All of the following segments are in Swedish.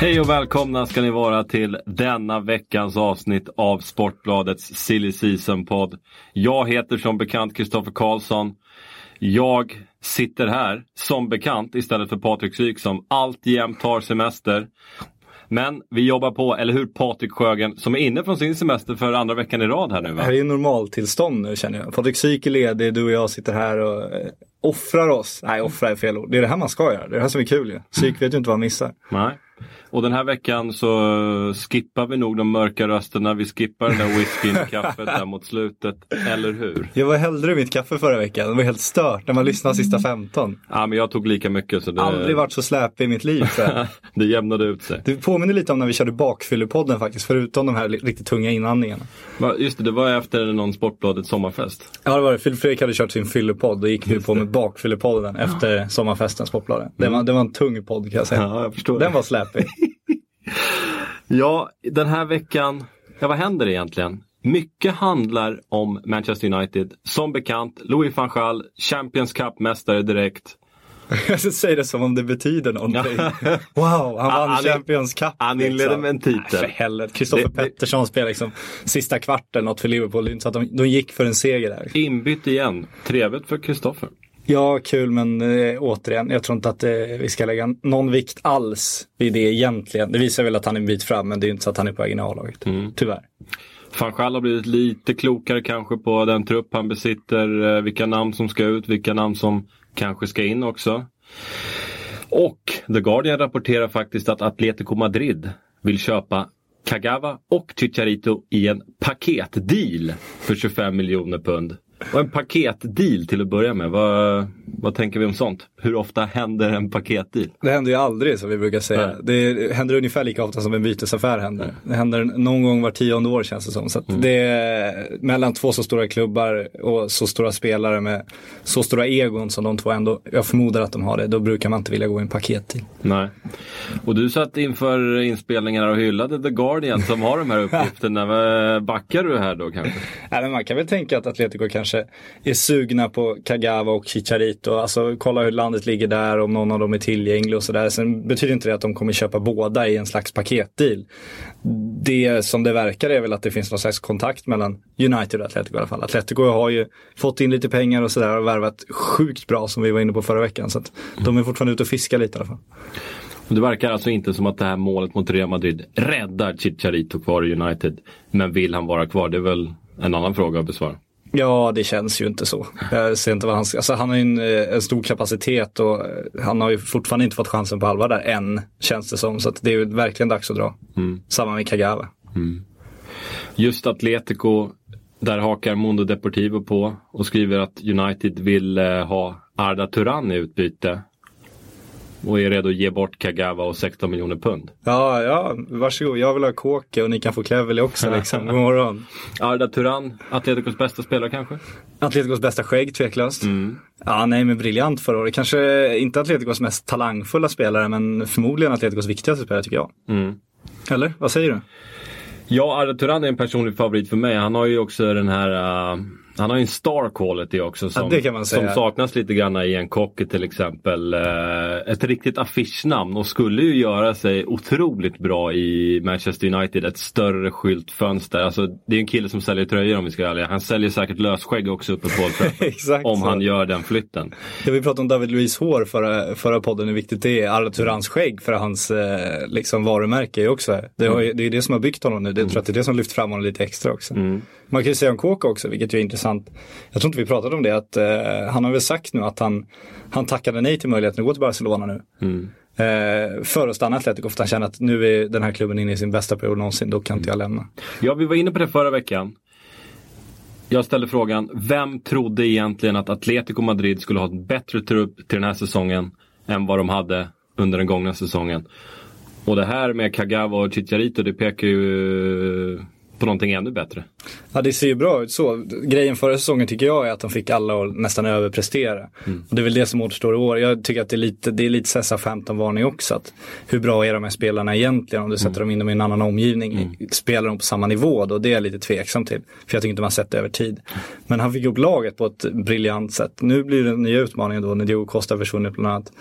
Hej och välkomna ska ni vara till denna veckans avsnitt av Sportbladets Silly Season-podd. Jag heter som bekant Kristoffer Karlsson. Jag sitter här som bekant istället för Patrik Syk som alltjämt tar semester. Men vi jobbar på, eller hur Patrik Sjögren som är inne från sin semester för andra veckan i rad här nu Det va? här är ju normaltillstånd nu känner jag. Patrik Syk är ledig, du och jag sitter här och eh, offrar oss. Nej, offra är fel ord. Det är det här man ska göra. Det är det här som är kul ju. Syk vet ju inte vad han missar. Nej. Och den här veckan så skippar vi nog de mörka rösterna. Vi skippar den där whiskyn och kaffet där mot slutet. Eller hur? Jag var hellre mitt kaffe förra veckan. Det var helt stört när man lyssnade sista 15. Ja, men jag tog lika mycket så det, Aldrig varit så släpig i mitt liv. Det jämnade ut sig. Det påminner lite om när vi körde bakfyllepodden faktiskt. Förutom de här riktigt tunga inandningarna. Va, Just det, det var efter någon Sportbladet sommarfest. Ja det var det. Fredrik hade kört sin fyllepodd. Då gick vi på med bakfyllepodden efter sommarfesten Sportbladet. Det var, det var en tung podd kan jag säga. Ja, jag förstår Den var släpig. Ja, den här veckan, ja vad händer egentligen? Mycket handlar om Manchester United. Som bekant, Louis van Gaal, Champions Cup-mästare direkt. Jag säger det som om det betyder någonting. Wow, han vann Han Champions Cup. han inledde liksom. med en titel. Nej, för helvete. Kristoffer Pettersson spelade liksom sista kvarten något för Liverpool. Så att de, de gick för en seger där. Inbytt igen. Trevligt för Kristoffer. Ja, kul men eh, återigen, jag tror inte att eh, vi ska lägga någon vikt alls vid det egentligen. Det visar väl att han är en bit fram, men det är inte så att han är på väg in i A-laget. Mm. Tyvärr. Van Gaal har blivit lite klokare kanske på den trupp han besitter. eh, Vilka namn som ska ut, vilka namn som kanske ska in också. Och The Guardian rapporterar faktiskt att Atletico Madrid vill köpa Kagawa och Chicharito i en paketdeal för 25 miljoner pund. Och en paketdeal till att börja med. Vad, vad tänker vi om sånt? Hur ofta händer en paketdeal? Det händer ju aldrig som vi brukar säga. Nej. Det händer ungefär lika ofta som en bytesaffär händer. Det händer någon gång var tionde år känns det som. Så Mm. det är mellan två så stora klubbar och så stora spelare med så stora egon som de två ändå, jag förmodar att de har det, då brukar man inte vilja gå i en paketdeal. Nej. Och du satt inför inspelningarna och hyllade The Guardian som har de här uppgifterna. Backar du här då kanske? Nej, men man kan väl tänka att Atletico kanske Kanske är sugna på Kagawa och Chicharito. Alltså kolla hur landet ligger där, om någon av dem är tillgänglig och sådär. Sen betyder inte det att de kommer köpa båda i en slags paketdeal. Det som det verkar är väl att det finns någon slags kontakt mellan United och Atletico i alla fall. Atletico har ju fått in lite pengar och sådär och värvat sjukt bra som vi var inne på förra veckan. Så att de är fortfarande ute och fiskar lite i alla fall. Det verkar alltså inte som att det här målet mot Real Madrid räddar Chicharito kvar i United. Men vill han vara kvar? Det är väl en annan fråga att besvara. Ja, det känns ju inte så. Jag ser inte vad han ska... Alltså han har ju en, eh, en stor kapacitet och eh, han har ju fortfarande inte fått chansen på allvar där än, känns det som. Så det är ju verkligen dags att dra. Samma med Kagawa. Just Atletico, där hakar Mundo Deportivo på och skriver att United vill eh, ha Arda Turan i utbyte. Och är redo att ge bort Kagawa och 16 miljoner pund. Ja, ja, varsågod. Jag vill ha Kåke och ni kan få Cleverley också liksom. God morgon. Arda Turan, Atleticos bästa spelare kanske? Atleticos bästa skägg, tveklöst. Ja, nej, men briljant förra året. Kanske inte Atleticos mest talangfulla spelare, men förmodligen Atleticos viktigaste spelare tycker jag. Eller? Vad säger du? Ja, Arda Turan är en personlig favorit för mig. Han har ju också den här uh, Han har ju en star quality också som, det säga. som saknas lite grann i en Kocke till exempel. Uh, ett riktigt affischnamn och skulle ju göra sig otroligt bra i Manchester United. Ett större skyltfönster. Alltså, det är en kille som säljer tröjor om vi ska vara ärliga. Han säljer säkert lösskägg också uppe på. Exakt om så. han gör den flytten. Ja, vi pratade om David Luiz hår förra, förra podden, hur viktigt det är. Arda Turans skägg för hans eh, liksom varumärke är också. Det, har, ju- det är det som har byggt honom nu. Det, jag tror att det är det som lyft fram honom lite extra också. Man kan ju säga om Kåka också, vilket ju är intressant. Jag tror inte vi pratade om det, att eh, han har väl sagt nu att han, han tackade nej till möjligheten att gå till Barcelona nu. Eh, för att stanna Atletico, för att han känner att nu är den här klubben inne i sin bästa period någonsin, då kan inte jag lämna. Ja, vi var inne på det förra veckan. Jag ställde frågan, vem trodde egentligen att Atletico Madrid skulle ha en bättre trupp till den här säsongen än vad de hade under den gångna säsongen. Och det här med Kagawa och Chicharito det pekar ju på någonting ännu bättre. Ja det ser ju bra ut så. Grejen förra säsongen tycker jag är att de fick alla att nästan överprestera. Mm. Och det är väl det som återstår i år. Jag tycker att det är lite, det är lite Cessa 15-varning också. Att hur bra är de här spelarna egentligen om du sätter dem in dem i en annan omgivning? Spelar de på samma nivå då? Det är jag lite tveksam till. För jag tycker inte man sett det över tid. Men han fick ihop laget på ett briljant sätt. Nu blir det nya utmaningen då när Diogo Costa försvunnit bland annat.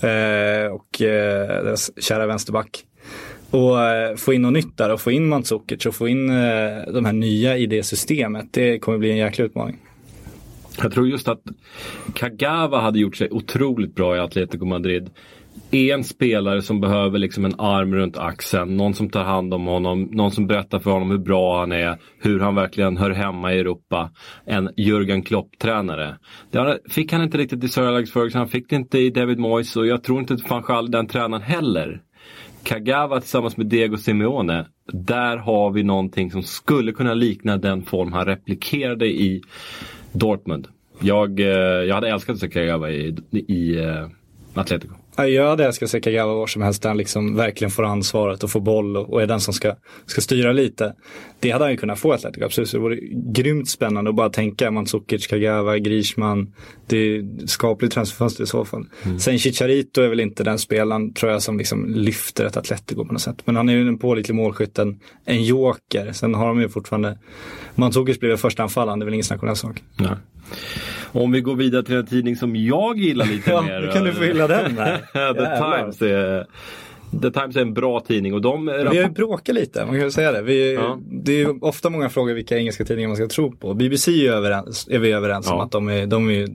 Eh, och eh, deras kära vänsterback. Och eh, få in något nytt där och få in Mandzukic och få in eh, de här nya i det systemet. Det kommer bli en jäkla utmaning. Jag tror just att Kagawa hade gjort sig otroligt bra i Atletico Madrid. Är en spelare som behöver liksom en arm runt axeln, någon som tar hand om honom, någon som berättar för honom hur bra han är, hur han verkligen hör hemma i Europa. En Jürgen Klopp-tränare. Det fick han inte riktigt i Sir Alex Ferguson, han fick det inte i David Moyes och jag tror inte att fanns den tränaren heller. Kagawa tillsammans med Diego Simeone. Där har vi någonting som skulle kunna likna den form han replikerade i Dortmund. Jag, eh, jag hade älskat att se Kagawa i, i eh, Atletico. Ja, Jag hade älskat att se Kagawa var som helst där han liksom verkligen får ansvaret och får boll och, och är den som ska, ska styra lite. Det hade han ju kunnat få i Atletico, absolut. Så det vore grymt spännande att bara tänka Mandzukic, Kagawa, Griezmann. Det är skapligt transferfönster i så fall. Sen Chicharito är väl inte den spelaren tror jag som liksom lyfter ett Atletico på något sätt. Men han är ju en pålitlig målskytt, en, en joker. Sen har de ju fortfarande, Mandzukic väl första anfallaren, det är väl ingen snack om den saken. Ja. Om vi går vidare till en tidning som jag gillar lite Ja, mer. nu kan du få hylla den här. The. Times är The Times är en bra tidning och de Vi har ju bråkat lite, man kan säga det. Vi, Ja. Det är ju ofta många frågor vilka engelska tidningar man ska tro på. BBC är, överens, är vi överens om Ja. att de är, de är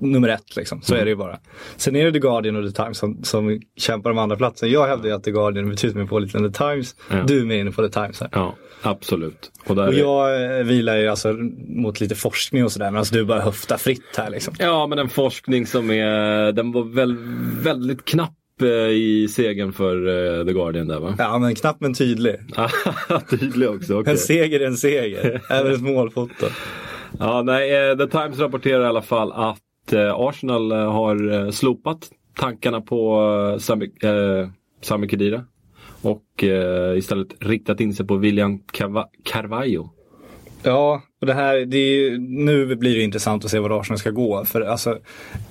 nummer ett liksom. Så är det ju bara. Sen är det The Guardian och The Times som, som kämpar om andra platsen. Jag hävdar ju att The Guardian är betydligt mer pålitlig än The Times. Ja. Du är mer inne på The Times här. Ja, absolut. Och Och är- jag eh, vilar ju alltså mot lite forskning och sådär. Men alltså du bara höftar fritt här liksom. Ja, men en forskning som är, den var väl väldigt knapp eh, i segern för eh, The Guardian där va? Ja men knappt men tydlig. Tydlig också, okej. En seger är en seger. Även ett målfoto. Ja, nej, The Times rapporterar i alla fall att Eh, Arsenal eh, har eh, slopat tankarna på Sami, eh, Sami Khedira. Och eh, istället riktat in sig på William Carva- Carvalho. Ja, och det här, det ju- nu blir det intressant att se var Arsenal ska gå. För alltså,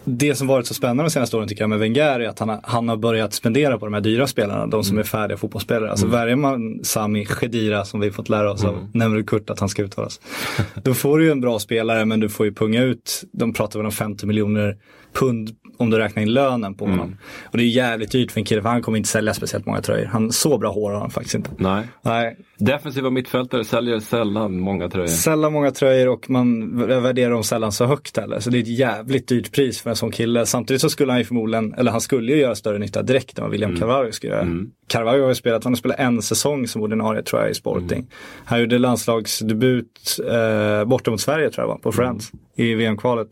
det som varit så spännande de senaste åren tycker jag med Wenger är att han har, han har börjat spendera på de här dyra spelarna, de som är färdiga fotbollsspelare. Alltså värjer man Sami Khedira som vi fått lära oss av Nemrut Kurt att han ska uttalas. Då får du ju en bra spelare men du får ju punga ut, de pratar väl om 50 miljoner pund om du räknar in lönen på honom. Och det är jävligt dyrt för en kille för han kommer inte sälja speciellt många tröjor. Han, så bra hår har han faktiskt inte. Nej. Nej, Defensiva mittfältare säljer sällan många tröjor. Sällan många tröjor och man värderar dem sällan så högt heller. Så det är ett jävligt dyrt pris för en sån kille. Samtidigt så skulle han ju förmodligen, eller han skulle ju göra större nytta direkt än vad William Carvalho skulle göra. Carvalho har ju spelat, han har spelat en säsong som ordinarie tror jag i Sporting. Han gjorde landslagsdebut eh, borta mot Sverige tror jag var, på Friends i VM-kvalet.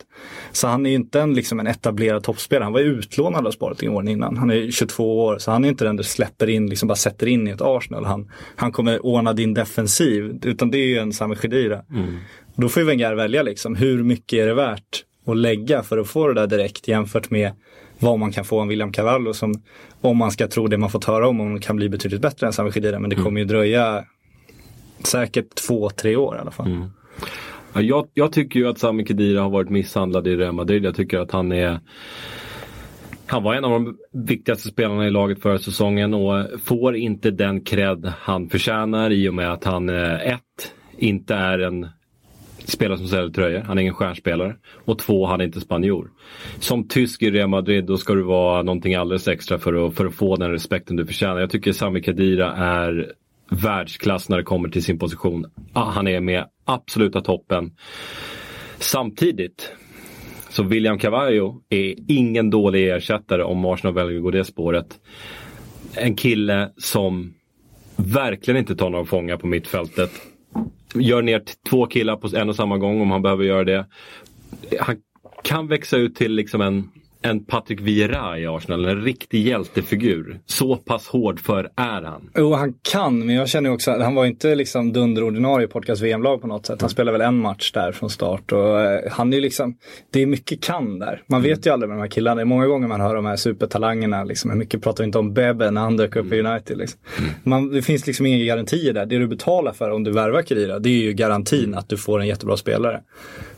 Så han är ju inte en, liksom en etablerad toppspelare. Han var ju utlånad av Sporting åren innan. Han är 22 år, så han är inte den du släpper in, liksom bara sätter in i ett Arsenal. Han, han kommer ordna din defensiv, utan det är ju en Sami Khedira. Då får ju Wenger välja liksom, hur mycket är det värt att lägga för att få det där direkt jämfört med vad man kan få av William Carvalho som, om man ska tro det man fått höra om, om kan bli betydligt bättre än Sami Khedira. Men det kommer ju dröja säkert två, tre år i alla fall. Ja, jag, jag tycker ju att Sami Khedira har varit misshandlad i Real Madrid. Jag tycker att han är han var en av de viktigaste spelarna i laget förra säsongen och får inte den cred han förtjänar i och med att han eh, ett, inte är en spelare som säljer tröjor. Han är ingen stjärnspelare. Och två, han är inte spanjor. Som tysk i Real Madrid då ska du vara någonting alldeles extra för att, för att få den respekten du förtjänar. Jag tycker Sami Khedira är världsklass när det kommer till sin position. Ah, han är med absoluta toppen. Samtidigt så William Carvalho är ingen dålig ersättare om Arsenal väljer att gå det spåret. En kille som verkligen inte tar några fångar på mittfältet. Gör ner två killar på en och samma gång om han behöver göra det. Han kan växa ut till liksom en en Patrick Vieira i Arsenal, en riktig hjältefigur. Så pass hård för är han. Jo, han kan, men jag känner också att han var inte liksom dunderordinarie i Portugals VM-lag på något sätt. Han spelade väl en match där från start och eh, han är ju liksom, det är mycket kan där. Man vet ju aldrig med de här killarna. Det är många gånger man hör de här supertalangerna, liksom. Hur mycket pratar vi inte om Bebe när han dök upp i United. Liksom. Man, det finns liksom inga garantier där. Det du betalar för om du värvar Kedira, det är ju garantin att du får en jättebra spelare.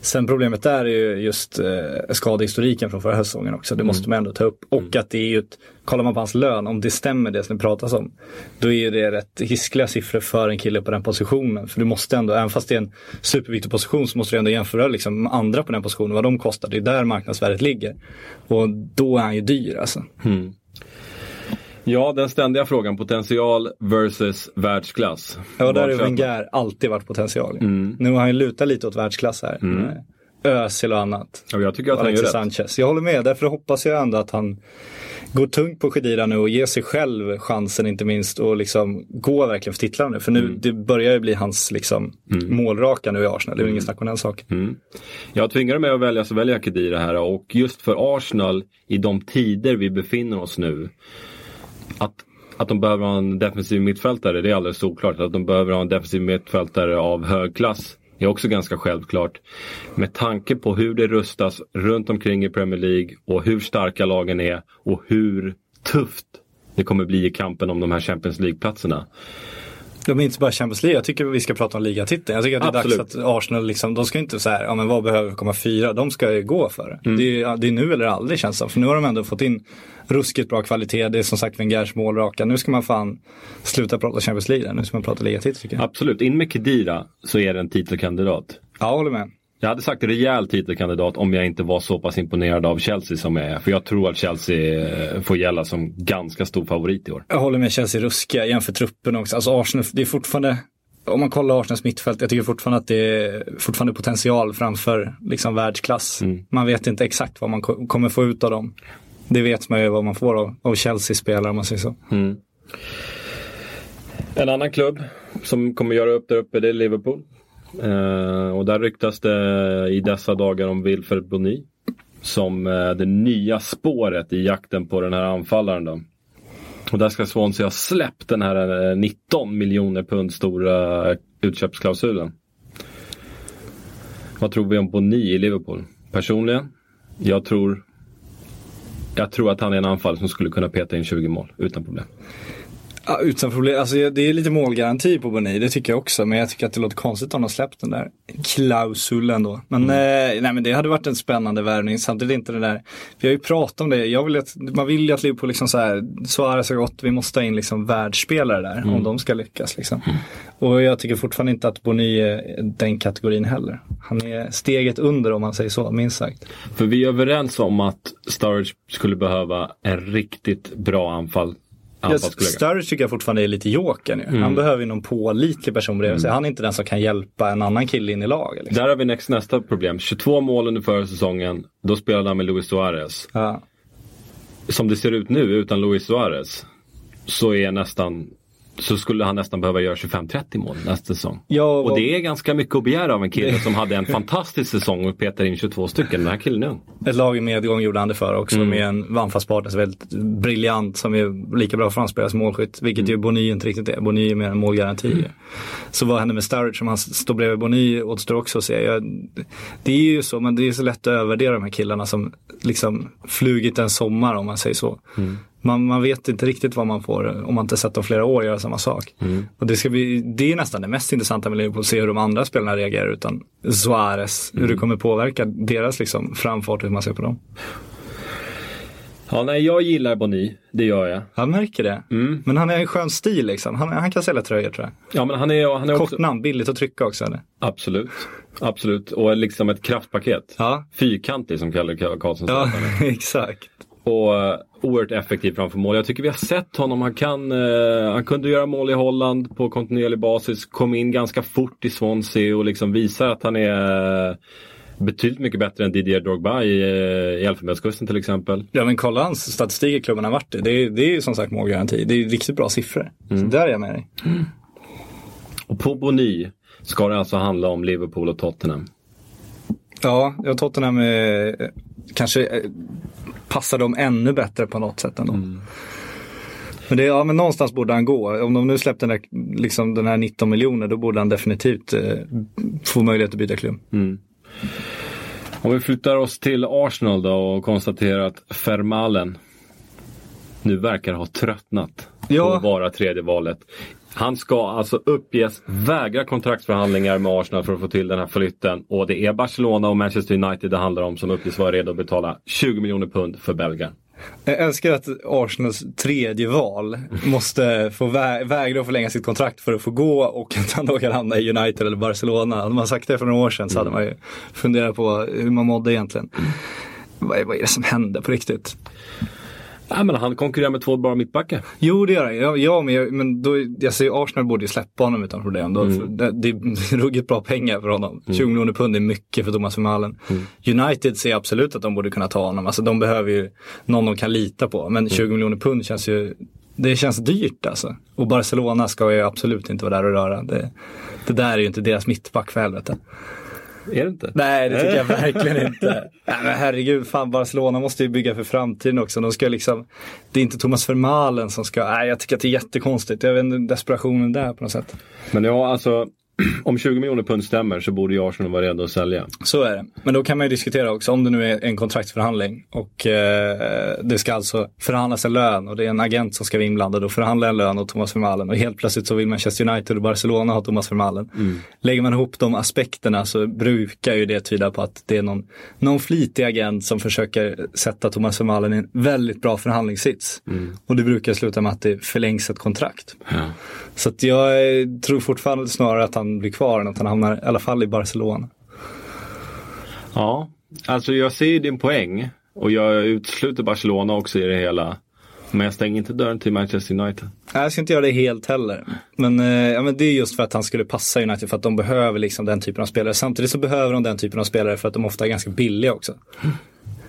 Sen problemet där är ju just eh, skadehistoriken från förra säsongen också. Det måste man ändå ta upp. Och att det är ju ett, kollar man på hans lön, om det stämmer det som det pratas om, då är det rätt hiskliga siffror för en kille på den positionen. För du måste ändå, även fast det är en superviktig position, så måste du ändå jämföra liksom med andra på den positionen, vad de kostar. Det är där marknadsvärdet ligger. Och då är han ju dyr alltså. Ja, den ständiga frågan potential versus världsklass. Ja, där har ju Wenger alltid varit potential. Nu har han ju lutat lite åt världsklass här. Özil och annat. Ja, jag tycker att han gör Alexis rätt. Sanchez. Jag håller med, därför hoppas jag ändå att han går tungt på Khedira nu och ger sig själv chansen inte minst och liksom gå verkligen för titlarna nu. För nu, Mm. det börjar ju bli hans liksom målraka nu i Arsenal. Det är ju ingen snack om den saken. Mm. Jag tvingar mig att välja så väljer jag Kedira här och just för Arsenal i de tider vi befinner oss nu. Att, att de behöver ha en defensiv mittfältare, det är alldeles såklart. Att de behöver ha en defensiv mittfältare av hög klass är också ganska självklart. Med tanke på hur det rustas runt omkring i Premier League och hur starka lagen är och hur tufft det kommer bli i kampen om de här Champions League-platserna. De är inte bara Champions League, jag tycker vi ska prata om ligatiteln. Jag tycker att det är Absolut. dags att Arsenal, liksom, de ska inte så här, ja men vad behöver komma fyra? De ska ju gå för det. Mm. Det, är, det är nu eller aldrig känns det. För nu har de ändå fått in ruskigt bra kvalitet. Det är som sagt Wengers målraka. Nu ska man fan sluta prata Champions League. Nu ska man prata ligatitel tycker jag. Absolut, in med Kedira så är det en titelkandidat. Ja, håller med. Jag hade sagt rejäl titelkandidat om jag inte var så pass imponerad av Chelsea som jag är. För jag tror att Chelsea eh, får gälla som ganska stor favorit i år. Jag håller med Chelsea ruskiga jämför truppen också. Alltså Arsenal, det är fortfarande, om man kollar Arsenals mittfält, jag tycker fortfarande att det är fortfarande potential framför liksom världsklass. Man vet inte exakt vad man ko- kommer få ut av dem. Det vet man ju vad man får av, av Chelsea-spelare om man säger så. En annan klubb som kommer göra upp där uppe det är Liverpool. Eh, och där ryktas det i dessa dagar om Wilfred Boni. Som eh, det nya spåret i jakten på den här anfallaren. Då. Och där ska Swansea ha släppt den här eh, 19 miljoner pund stora utköpsklausulen. Vad tror vi om Boni i Liverpool? Personligen, jag tror jag tror att han är en anfallare som skulle kunna peta in 20 mål utan problem. Ja, utan problem. Alltså, det är lite målgaranti på Boni, det tycker jag också. Men jag tycker att det låter konstigt om de släppt den där klausulen då. Men, eh, nej, men det hade varit en spännande värvning. Samtidigt inte det där, vi har ju pratat om det. Jag vill att, man vill ju att Liverpool liksom så här, Suarez har gått, vi måste ha in liksom världsspelare där om de ska lyckas. Liksom. Och jag tycker fortfarande inte att Boni är den kategorin heller. Han är steget under om man säger så, minst sagt. För vi är överens om att Sturridge skulle behöva en riktigt bra anfall. Sturridge tycker jag fortfarande är lite jokern nu. Han behöver ju någon pålitlig person bredvid sig. Han är inte den som kan hjälpa en annan kille in i laget. Liksom. Där har vi nästa, nästa problem. 22 mål under förra säsongen. Då spelade han med Luis Suarez. Ja. Som det ser ut nu utan Luis Suarez. Så är nästan så skulle han nästan behöva göra 25-30 mål nästa säsong. Ja, och vad- det är ganska mycket att begära av en kille som hade en fantastisk säsong och petar in 22 stycken. Den här killen är ung. Ett lag i medgång gjorde han det för också med en anfallspartner som är väldigt briljant som är lika bra framspelare som målskytt. Vilket ju Boni inte riktigt är. Boni är mer en målgaranti. Så vad händer med Sturridge om han står bredvid Boni återstår också att se. Det är ju så, men det är så lätt att övervärdera de här killarna som liksom flugit en sommar om man säger så. Man, man vet inte riktigt vad man får om man inte sett dem flera år göra samma sak. Och det, ska bli, det är nästan det mest intressanta med Liverpool, att se hur de andra spelarna reagerar utan Suarez. Hur det kommer påverka deras liksom, framfart, hur man ser på dem. Ja, nej, jag gillar Boni. Det gör jag. Han märker det. Men han är en skön stil liksom. Han, han kan sälja tröjor tror jag. Ja, men han är, han är också... Kort namn, billigt att trycka också. Eller? Absolut. Absolut. Och liksom ett kraftpaket. Ja. Fyrkantig som Kalle Karlsson Ja, sa. exakt. Och uh, oerhört effektiv framför mål. Jag tycker vi har sett honom. Han, kan, eh, han kunde göra mål i Holland på kontinuerlig basis. Kom in ganska fort i Swansea och liksom visar att han är eh, betydligt mycket bättre än Didier Drogba i, eh, i Elfenbenskusten till exempel. Ja men kolla hans statistik i klubben har varit i. Det är, det är ju som sagt målgaranti. Det är riktigt bra siffror. Så där är jag med dig. Och på Boni ska det alltså handla om Liverpool och Tottenham. Ja, Tottenham är kanske eh, passar dem ännu bättre på något sätt ändå. Men, det, ja, men någonstans borde han gå. Om de nu släppte den, där, liksom, den här 19 miljoner då borde han definitivt eh, få möjlighet att byta klubb. Om vi flyttar oss till Arsenal då och konstaterar att Fermalen nu verkar ha tröttnat Ja. på att vara tredje valet. Han ska alltså uppges vägra kontraktsförhandlingar med Arsenal för att få till den här flytten. Och det är Barcelona och Manchester United det handlar om som uppges vara redo att betala 20 miljoner pund för belgaren. Jag älskar att Arsenals tredje val måste få vä- vägra att förlänga sitt kontrakt för att få gå och att han då kan hamna i United eller Barcelona. Hade man sagt det för några år sedan så hade man ju funderat på hur man mådde egentligen. Vad är, vad är det som händer på riktigt? Ja, men han konkurrerar med två bra mittbackar. Jo det gör han. Ja, ja men, jag, men då, jag säger Arsenal borde ju släppa honom utan problem. Då, för det, det är ruggigt bra pengar för honom. 20 miljoner pund är mycket för Thomas Vermaelen. United ser absolut att de borde kunna ta honom. Alltså de behöver ju någon de kan lita på. Men 20 miljoner pund känns ju det känns dyrt alltså. Och Barcelona ska ju absolut inte vara där och röra. Det, det där är ju inte deras mittback för helvete. Är det inte? Nej, det tycker jag verkligen inte. Nej, men herregud, fan Barcelona måste ju bygga för framtiden också. De ska liksom, det är inte Thomas Vermaelen som ska, nej jag tycker att det är jättekonstigt. Jag vet inte desperationen där på något sätt. Men ja, alltså om 20 miljoner pund stämmer så borde ju Arsenal vara redo att sälja. Så är det. Men då kan man ju diskutera också om det nu är en kontraktsförhandling och eh, det ska alltså förhandlas en lön och det är en agent som ska vara inblandad och förhandla en lön åt Thomas Vermaelen och helt plötsligt så vill Manchester United och Barcelona ha Thomas Vermaelen. Lägger man ihop de aspekterna så brukar ju det tyda på att det är någon, någon flitig agent som försöker sätta Thomas Vermaelen i en väldigt bra förhandlingssits. Och det brukar sluta med att det förlängs ett kontrakt. Så jag tror fortfarande snarare att han blir kvar än att han hamnar i alla fall i Barcelona. Ja, alltså jag ser ju din poäng. Och jag utesluter Barcelona också i det hela. Men jag stänger inte dörren till Manchester United. Nej, jag ska inte göra det helt heller. Men, eh, ja, men det är just för att han skulle passa United för att de behöver liksom den typen av spelare. Samtidigt så behöver de den typen av spelare för att de ofta är ganska billiga också.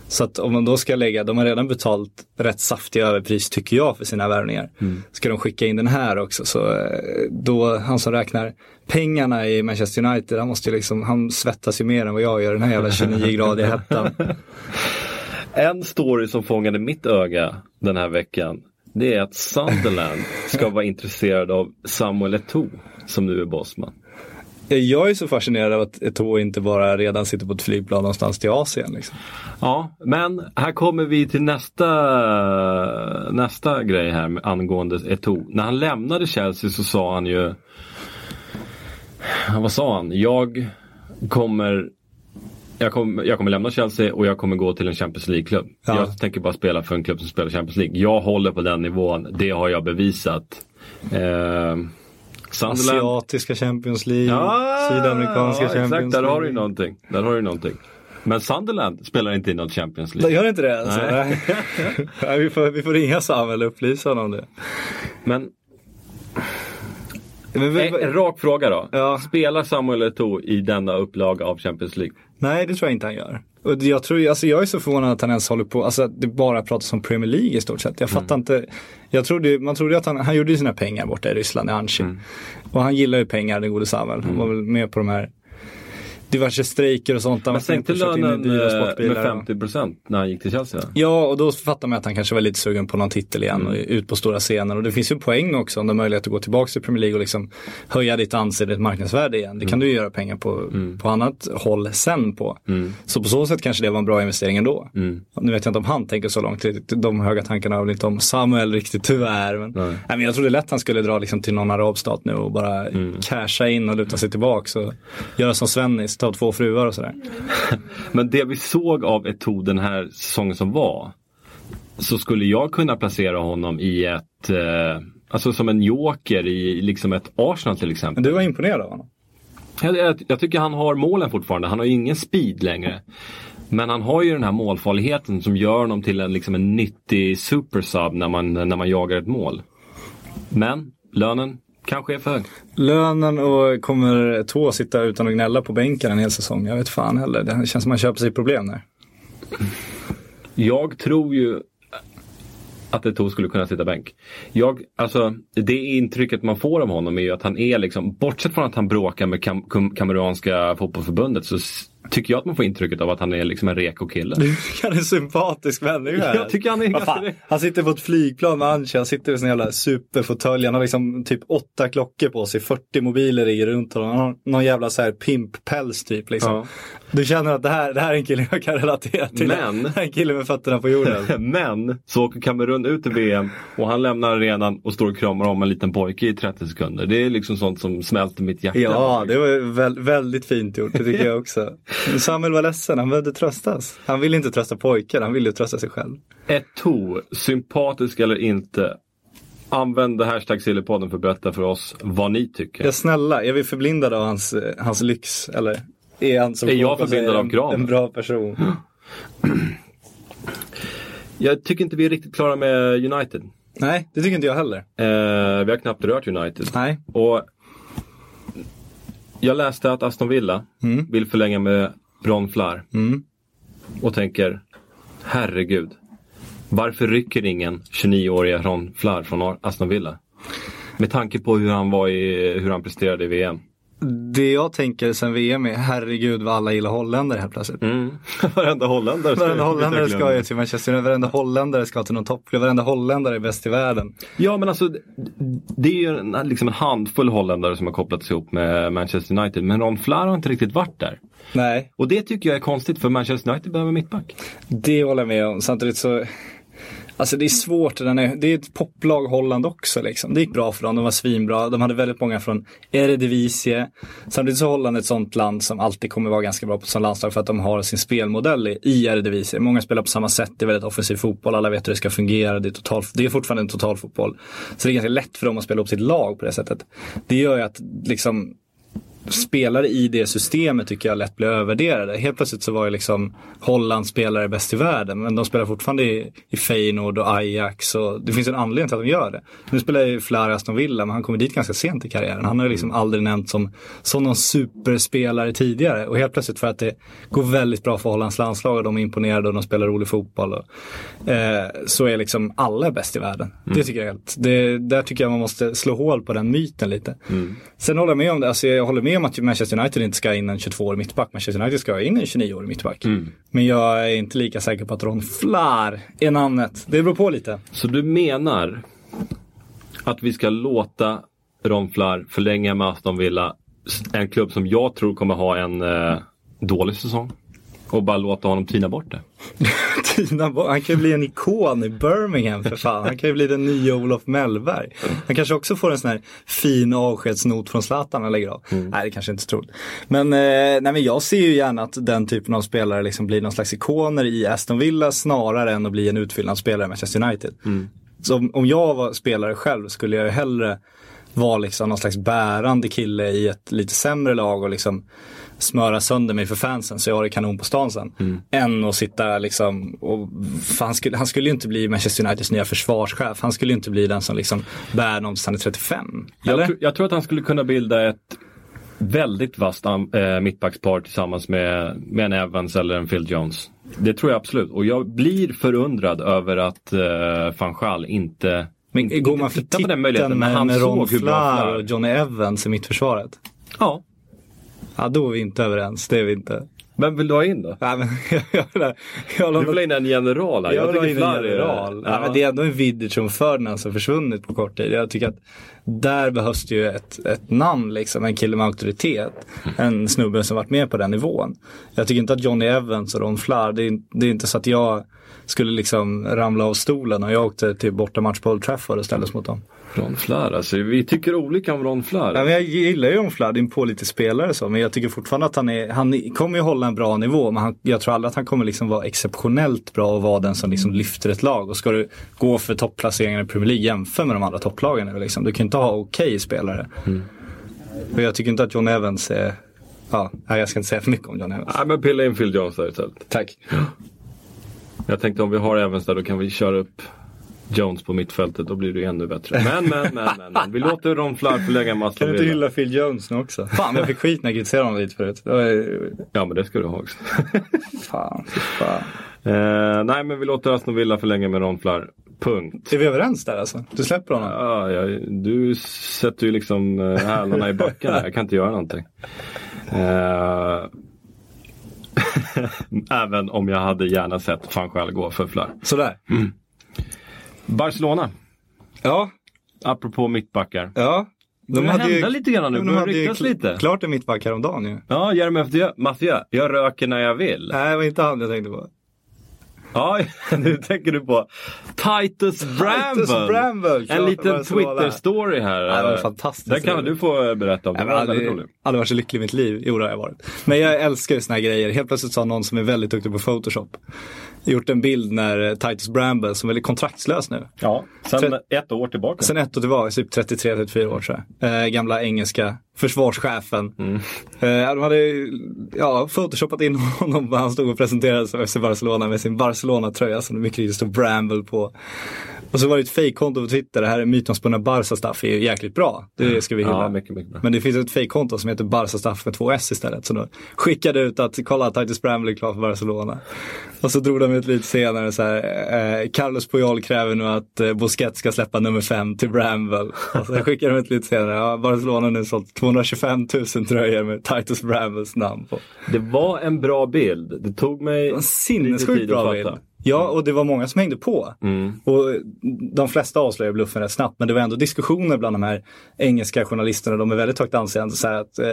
Så att om man då ska lägga, de har redan betalt rätt saftiga överpris tycker jag för sina värvningar. Ska de skicka in den här också så eh, då, han som räknar pengarna i Manchester United, han måste ju liksom, han svettas ju mer än vad jag gör den här jävla 29-gradiga hettan. En story som fångade mitt öga den här veckan. Det är att Sunderland ska vara intresserad av Samuel Eto'o som nu är bossman. Jag är så fascinerad av att Eto'o inte bara redan sitter på ett flygplan någonstans till Asien. Liksom. Ja, men här kommer vi till nästa, nästa grej här med angående Eto'o. När han lämnade Chelsea så sa han ju Vad sa han? Jag kommer jag kommer, jag kommer lämna Chelsea och jag kommer gå till en Champions League-klubb. Ja. Jag tänker bara spela för en klubb som spelar Champions League. Jag håller på den nivån, det har jag bevisat. Eh, Sunderland, Asiatiska Champions League, Ja, Sydamerikanska ja, Champions Exakt, där har du League. någonting. Där har du någonting. Men Sunderland spelar inte i något Champions League. Gör inte det? Alltså? Nej. Nej. Nej, vi, får, vi får ringa Samuel och upplysa honom om det. Men Men vi, en, en rak fråga då. Ja. Spelar Samuel Eto'o i denna upplaga av Champions League? nej, det tror jag inte han gör. Och jag, tror, alltså jag är så förvånad att han ens håller på, alltså att det bara pratas om Premier League i stort sett. Jag fattar inte. Jag trodde, man trodde att han, han gjorde sina pengar borta i Ryssland, i Anchi. Och han gillar ju pengar, den gode Samuel. Han var väl med på de här diverse strejker och sånt. Men sänkte lönen eh, med och- 50 procent när han gick till Chelsea? Ja, och då fattar man att han kanske var lite sugen på någon titel igen och ut på stora scener. Och det finns ju poäng också om du har möjlighet att gå tillbaka till Premier League och liksom höja ditt anseende, ditt marknadsvärde igen. Det kan du ju göra pengar på, på annat håll sen på. Så på så sätt kanske det var en bra investering ändå. Nu vet jag inte om han tänker så långt, de höga tankarna har väl inte om Samuel riktigt tyvärr. Men, nej. men jag trodde lätt han skulle dra liksom till någon arabstat nu och bara casha in och luta sig tillbaka och göra som Svennis, ta två fruar och sådär. Men det vi såg av Eto'o den här säsongen som var. Så skulle jag kunna placera honom i ett, eh, alltså som en joker i liksom ett Arsenal till exempel. Men du var imponerad av honom? Jag, jag, jag tycker han har målen fortfarande. Han har ju ingen speed längre. Men han har ju den här målfarligheten som gör honom till en, liksom en nyttig supersub när man, när man jagar ett mål. Men lönen kanske är för hög. Lönen och kommer Tå sitta utan att gnälla på bänken en hel säsong? Jag vet fan heller. Det känns som man köper sig problem där. Jag tror ju att Eto'o skulle kunna sitta bänk. Jag, alltså, det intrycket man får av honom är ju att han är liksom, bortsett från att han bråkar med kam kam kameranska fotbollsförbundet så tycker jag att man får intrycket av att han är liksom en reko kille. Du tycker han är en sympatisk människa. Jag tycker han är ganska... Han sitter på ett flygplan med Anchi, han sitter i sin jävla superfåtölj. Han har liksom typ åtta klockor på sig, 40 mobiler ligger runt honom. Han har någon jävla så här pimppäls typ liksom. Ja. Du känner att det här, det här är en kille jag kan relatera till. Men- en kille med fötterna på jorden. Men så åker Kamerun ut i VM och han lämnar arenan och står och kramar om en liten pojke i 30 sekunder. Det är liksom sånt som smälter mitt hjärta. Ja, det var väl, väldigt fint gjort, det tycker jag också. Samuel var ledsen, han behövde tröstas. Han ville inte trösta pojkar, han ville trösta sig själv. Eto'o, sympatisk eller inte. Använd hashtag Sillypodden för att berätta för oss vad ni tycker. Ja, snälla, är vi förblindade av hans, eh, hans lyx? Eller är han som Är jag säger, av kraven? En, bra person. Jag tycker inte vi är riktigt klara med United. Nej, det tycker inte jag heller. Eh, vi har knappt rört United. Nej. Och jag läste att Aston Villa Mm. vill förlänga med Ron Flair. Och tänker, herregud. Varför rycker ingen 29-åriga Ron Flair från Aston Villa? Med tanke på hur han, var i, hur han presterade i VM. Det jag tänker sen VM är, herregud vad alla gillar holländare helt plötsligt. Mm. Varenda holländare. Varenda holländare ska ju till Manchester United, varenda holländare ska till någon toppklubb, varenda holländare är bäst i världen. Ja men alltså det är ju en, liksom en handfull holländare som har kopplats ihop med Manchester United. Men Ron Flair har inte riktigt varit där. Nej, Och det tycker jag är konstigt för Manchester United behöver mittback. det håller jag med om. Samtidigt så, alltså det är svårt, den är, det är ett poplag Holland också liksom. Det gick bra för dem, de var svinbra, de hade väldigt många från Eredivisie. Samtidigt så är Holland ett sånt land som alltid kommer vara ganska bra på som landslag för att de har sin spelmodell i- i Eredivisie. Många spelar på samma sätt, det är väldigt offensiv fotboll, alla vet hur det ska fungera, det är, total, det är fortfarande en totalfotboll. Så det är ganska lätt för dem att spela upp sitt lag på det sättet. Det gör ju att liksom spelare i det systemet tycker jag lätt blir övervärderade. Helt plötsligt så var ju liksom Hollands spelare bäst i världen men de spelar fortfarande i, i Feyenoord och Ajax och det finns en anledning till att de gör det. Nu spelar ju Flair Aston Villa men han kommer dit ganska sent i karriären. Han har ju liksom aldrig nämnt som, som någon superspelare tidigare och helt plötsligt för att det går väldigt bra för Hollands landslag och de är imponerade och de spelar rolig fotboll och, eh, så är liksom alla bäst i världen. Det tycker jag helt. Det, där tycker jag man måste slå hål på den myten lite. Sen håller jag med om det, alltså jag håller med om att Manchester United inte ska in en 22-årig mittback. Manchester United ska in en 29-årig mittback. Men jag är inte lika säker på att Ron Flair är namnet. Det beror på lite. Så du menar att vi ska låta Ron Flair förlänga med Aston Villa, en klubb som jag tror kommer ha en eh, dålig säsong. Och bara låta honom tina bort det. Tina Bo- han kan ju bli en ikon i Birmingham för fan. Han kan ju bli den nya Olof Mellberg. Han kanske också får en sån här fin avskedsnot från Zlatan han lägger av. Nej, det kanske inte tror. Men, eh, nej, men jag ser ju gärna att den typen av spelare liksom blir någon slags ikoner i Aston Villa snarare än att bli en utfyllnadsspelare i Manchester United. Så om, om jag var spelare själv skulle jag ju hellre vara liksom någon slags bärande kille i ett lite sämre lag och liksom smöra sönder mig för fansen så jag har det kanon på stan sen. Än att sitta liksom och han, skulle, han skulle ju inte bli Manchester Uniteds nya försvarschef. Han skulle ju inte bli den som liksom bär någon tills han är 35. Eller? Jag, tr- jag tror att han skulle kunna bilda ett väldigt vasst eh, mittbackspar tillsammans med, med en Evans eller en Phil Jones. Det tror jag absolut. Och jag blir förundrad över att eh, van Gaal inte Men går man för titta på den möjligheten med, han med Ron Flair- och Johnny Evans i mittförsvaret? Ja. Ja, då är vi inte överens. Det är vi inte. Vem vill du ha in då? Nej, men, jag, jag, jag, Du vill ha in en general här. Jag vill ha in en general. Ja. Ja. men det är ändå en Vidic och Ferdinand som försvunnit på kort tid. Jag tycker att där behövs det ju ett, ett namn, liksom, en kille med auktoritet. En snubbe som varit med på den nivån. Jag tycker inte att Johnny Evans och Ron Flair, det är, det är inte så att jag skulle liksom ramla av stolen och jag åkte till bortamatch på Old Trafford och ställdes mot dem. Ron Flair alltså. Vi tycker olika om Ron Flair. Ja, men jag gillar ju Ron Flair, det är en pålitlig spelare så, men jag tycker fortfarande att han, är, han kommer ju hålla en bra nivå, men han, jag tror aldrig att han kommer liksom vara exceptionellt bra och vara den som liksom lyfter ett lag. Och ska du gå för topplaceringar i Premier League, jämför med de andra topplagen liksom. Du kan inte ha okej spelare. Och jag tycker inte att John Evans är, ja, jag ska inte säga för mycket om John Evans. Nej men pilla in Phil Jones där istället. Tack. Jag tänkte om vi har Evans där då kan vi köra upp Jones på mittfältet. Då blir det ännu bättre. Men, men, men, men, men. Vi låter Ron Flair förlänga med Kan du inte hylla Phil Jones nu också? Fan, jag fick skit när jag kritiserade honom lite förut. Var, Ja men det ska du ha också. fan, fan. eh, nej men vi låter Aston Villa förlänga med Ron Flair. Punkt. Är vi överens där alltså? Du släpper honom? Ja, ja, du sätter ju liksom eh, hälarna i backen. Jag kan inte göra någonting. Eh, Även om jag hade gärna sett van Gaal gå för Flör. Sådär. Barcelona, Ja, apropå mittbackar. ja. Det börjar hända lite grann nu, de hade ju ryktas kl- lite. Klart en mittback häromdagen ju. Ja, Jeremejeff Mathieu. Jag röker när jag vill. Nej, det var inte han jag tänkte på. Ja, nu tänker du på Titus Bramble. Bramble, klart En liten. Twitter-story här. Ja, det var fantastiskt. Den kan du få berätta om. Jag har aldrig, aldrig varit så lycklig i mitt liv. Jo, det har jag varit. Men jag älskar ju såna här grejer. Helt plötsligt sa någon som är väldigt duktig på Photoshop. Gjort en bild när eh, Titus Bramble, som är väldigt kontraktslös nu. Ja, sen ett år tillbaka. Sen ett år tillbaka, typ 33-34 år jag. Eh, gamla engelska försvarschefen. Mm. Eh, de hade ja, photoshopat in honom när han stod och presenterade sig FC Barcelona med sin Barcelona-tröja som det mycket riktigt stod Bramble på. Och så var det ett fejkkonto på Twitter, det här är mytomspunna Barca-staff är ju jäkligt bra. Det ska vi hylla. Ja, mycket, mycket bra. Men det finns ett fejkkonto som heter Barca-staff med två S istället. Så då skickade ut att kolla Titus Bramble är klar för Barcelona. Och så drog de ut lite senare så här, eh, Carlos Puyol kräver nu att eh, Busquets ska släppa nummer fem till Bramble. Och så skickade de ut lite senare, ja, Barcelona har nu sålt 225 000 tröjor med Titus Brambles namn på. Det var en bra bild. Det tog mig En lite tid bra att bild. Ja, och det var många som hängde på. Mm. Och de flesta avslöjade bluffen rätt snabbt, men det var ändå diskussioner bland de här engelska journalisterna. De är väldigt högt anseende. Så att, eh,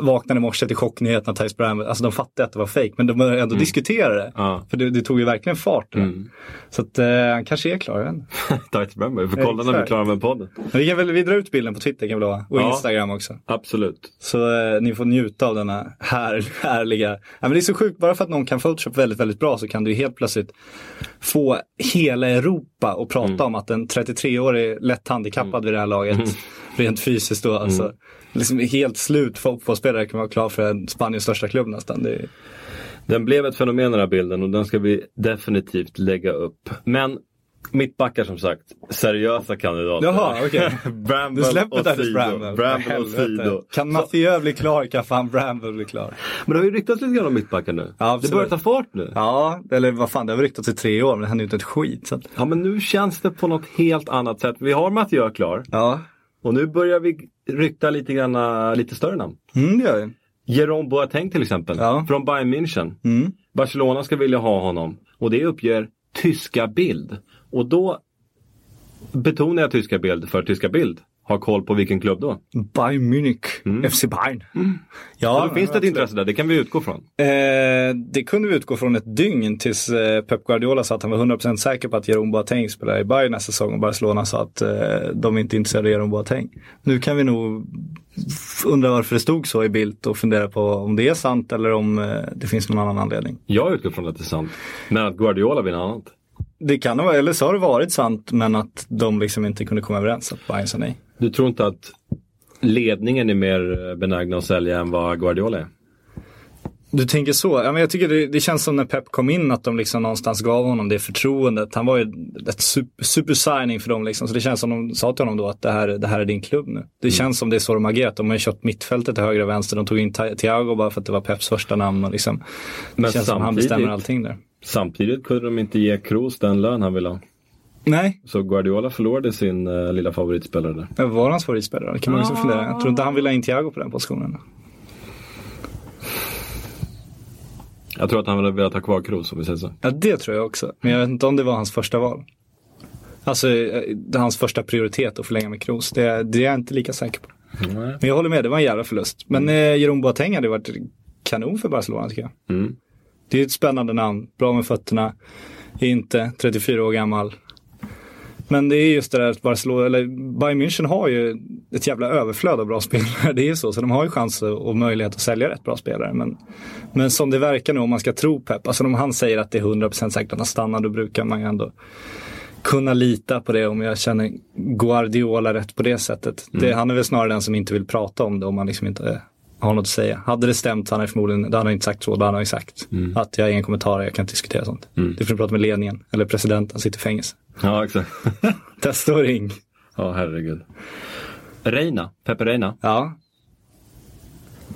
vaknade i morse till chocknyheten att Tice Bramble, alltså de fattade att det var fejk, men de började ändå diskutera det. Mm. Ja. För det, det tog ju verkligen fart. Mm. Så att eh, han kanske är klar. Inte. Titus Bramble. Vi får kolla när vi är klara med podden. Men vi kan väl vi drar ut bilden på Twitter kan vi lova. Och Ja. Instagram också. Absolut. Så eh, ni får njuta av denna här, härliga... Ja, men det är så sjukt, bara för att någon kan Photoshop väldigt, väldigt bra så kan du helt plötsligt få hela Europa att prata Mm. om att en 33-årig lätt handikappad vid det här laget, Mm. rent fysiskt då, alltså, liksom helt slut fotbollsspelare kan vara klar för en Spaniens största klubb nästan. Det är... Den blev ett fenomen den här bilden och den ska vi definitivt lägga upp. Men mittbackar som sagt, seriösa kandidater. Jaha, okej. Bramble Du släpper Sido. Bramble. Bramble och. Sido. Kan Mathieu bli klar kan fan Bramble bli klar. Men det har ju ryktats lite grann om mittbackar nu. Ja, det börjar ta fart nu. Ja, eller vad fan, det har ryktats i tre år men det händer ju inte ett skit. Så. Ja men nu känns det på något helt annat sätt. Vi har Mathieu klar Ja, och nu börjar vi rykta lite grann, äh, lite större namn. mm, det gör vi. Jerome Boateng till exempel, Ja. från Bayern München. Mm. Barcelona ska vilja ha honom och det uppger tyska bild. Och då betonar jag tyska bild för tyska bild har koll på vilken klubb då. Bayern Munich, FC Bayern. Ja, och då finns det ett intresse där, det kan vi utgå från. Eh, det kunde vi utgå från ett dygn tills eh, Pep Guardiola sa att han var 100% säker på att Jerome Boateng spelar i Bayern nästa säsong och Barcelona sa att eh, de inte är intresserade av Jerome Boateng. Nu kan vi nog undra varför det stod så i bild och fundera på om det är sant eller om eh, det finns någon annan anledning. Jag utgår från att det är sant. Men att Guardiola vill annat. Det kan vara, eller så har det varit sant men att de liksom inte kunde komma överens, att Bayern sa nej. Du tror inte att ledningen är mer benägna att sälja än vad Guardiola är? Du tänker så. Ja, men jag tycker det, det känns som när Pep kom in att de liksom någonstans gav honom det förtroendet. Han var ju ett super, super signing för dem liksom. Så det känns som de sa till honom då att det här, det här är din klubb nu. Det känns som det är så de agerat. De har ju kört mittfältet till höger och vänster. De tog in Thi- Thiago bara för att det var Peps första namn. Och liksom, det Men känns som han bestämmer allting där. Samtidigt kunde de inte ge Kroos den lön han ville ha. Nej, Så Guardiola förlorade sin uh, lilla favoritspelare där. det var hans favoritspelare. Det kan man också fundera. Jag tror inte han ville ha in Thiago på den positionen. Jag tror att han hade velat ha kvar Kroos om vi säger så. Ja, det tror jag också. Men jag vet inte om det var hans första val. Alltså eh, hans första prioritet att förlänga med Kroos. Det, det är jag inte lika säker på. Men jag håller med, det var en jävla förlust. Men eh, Jerome Boateng hade varit kanon för Barcelona tycker jag. Mm. Det är ett spännande namn, bra med fötterna. Är inte 34 år gammal. Men det är just det där att Barcelona, eller Bayern München har ju ett jävla överflöd av bra spelare. Det är ju så, så de har ju chans och möjlighet att sälja rätt bra spelare. Men, men som det verkar nu, om man ska tro Pep, alltså om han säger att det är 100% säkert att han stannar, då brukar man ju ändå kunna lita på det om jag känner Guardiola rätt på det sättet. Det, han är väl snarare den som inte vill prata om det om man liksom inte har något att säga. Hade det stämt så hade han förmodligen, då hade han inte sagt så, då hade han sagt att jag har ingen kommentar, jag kan inte diskutera sånt. Det får du prata med ledningen, eller presidenten, han sitter i fängelse. Ja, exakt. Testa och ring. ja, herregud. Reina, Pepe Reina, Ja,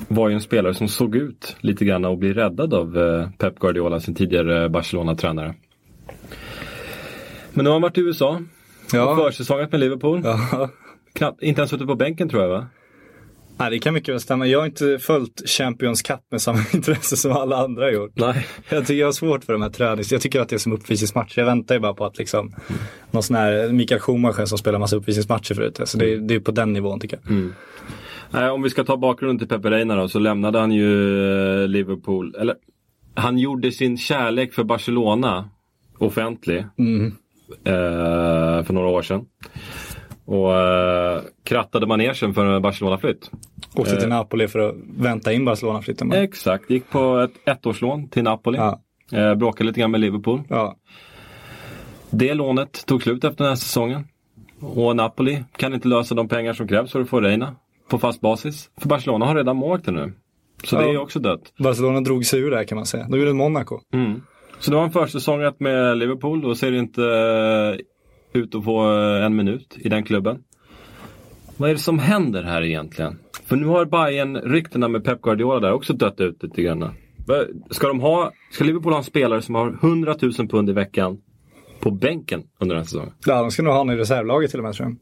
var ju en spelare som såg ut lite grann att bli räddad av eh, Pep Guardiola, sin tidigare Barcelona-tränare. Men nu har han varit i USA och ja. försäsongat med Liverpool. ja. Knappt, inte ens suttit på bänken tror jag va? Nej, det kan mycket väl stämma. Jag har inte följt Champions Cup med samma intresse som alla andra har gjort. Nej. Jag tycker jag har svårt för de här tränings... Jag tycker att det är som uppvisningsmatcher. Jag väntar ju bara på att liksom någon sån här Mikael Schumacher som spelar massa uppvisningsmatcher förut. Så det, är- det är på den nivån tycker jag. Nej, om vi ska ta bakgrunden till Pepe Reina då, så lämnade han ju eh, Liverpool. Eller, han gjorde sin kärlek för Barcelona offentlig. Eh, för några år sedan. Och eh, krattade manegen för en Barcelona-flytt. Åkte till Napoli för att vänta in Barcelona-flytten. Exakt, gick på ett ettårslån till Napoli. Ja. Eh, bråkade lite grann med Liverpool. Ja. Det lånet tog slut efter den här säsongen. Och Napoli kan inte lösa de pengar som krävs för att få Reina på fast basis. För Barcelona har redan målvakten nu. Så det Ja. är också dött. Barcelona drog sig ur det här kan man säga. De gjorde Monaco. Mm. Så det var en försäsongat med Liverpool. Då ser det inte eh, ut och få eh, en minut i den klubben. Vad är det som händer här egentligen? För nu har Bayern ryktena med Pep Guardiola där också dött ut lite grann. Ska, de ha, ska Liverpool ha en spelare som har 100 000 pund i veckan på bänken under den här säsongen? Ja, de ska nog ha honom i reservlaget till och med tror jag.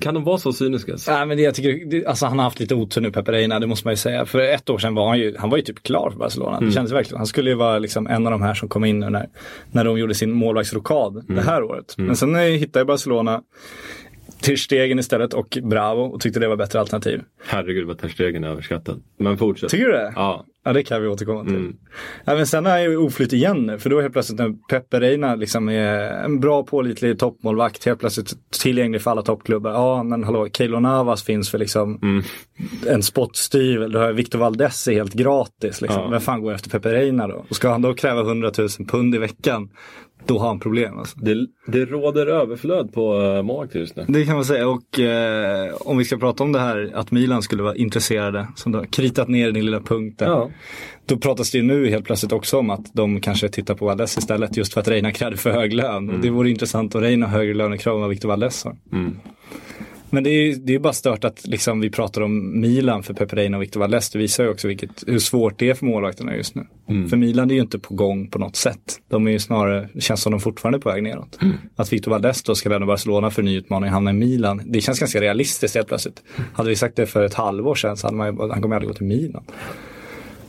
Kan de vara så cyniska? Nej, men det, jag tycker, alltså han har haft lite otur nu, Pepe Reina, det måste man ju säga. För ett år sedan var han ju, han var ju typ klar för Barcelona. Det kändes verkligen, han skulle ju vara liksom en av de här som kom in nu när, när de gjorde sin målvaktsrokad det här året. Men sen eh, hittade Barcelona till stegen istället och Bravo och tyckte det var bättre alternativ. Herregud vad Ter Stegen är överskattad. Men fortsätt. Tycker du det? Ja. Ja, det kan vi återkomma till. Ja, men sen är ju oflytt igen nu, för då helt plötsligt när Pepe Reina liksom är en bra pålitlig toppmålvakt, helt plötsligt tillgänglig för alla toppklubbar. Ja, men hallå, Keylor Navas finns för liksom en spottstyvel. Du har Victor Valdes är helt gratis. Liksom. Ja. Vem fan går efter Pepe Reina då? Och ska han då kräva 100 000 pund i veckan, då har han problem. Alltså. Det, det råder överflöd på uh, målvakter just nu. Det kan man säga och eh, om vi ska prata om det här att Milan skulle vara intresserade, som har kritat ner din lilla punkt där. Ja. Då pratas det ju nu helt plötsligt också om att de kanske tittar på Valdes istället just för att Reina krävde för hög lön. Och det vore intressant om Reina har högre lönekrav än vad Victor Valdes har. Men det är ju det är bara stört att liksom vi pratar om Milan för Pepe Reina och Victor Valdes. Det visar ju också vilket, hur svårt det är för målvakterna just nu. För Milan är ju inte på gång på något sätt. De är ju snarare, det känns som de fortfarande är på väg neråt. Att Victor Valdes då ska lämna Barcelona för en ny utmaning och hamna i Milan. Det känns ganska realistiskt helt plötsligt. Hade vi sagt det för ett halvår sedan så hade man ju, han kommer aldrig gå till Milan.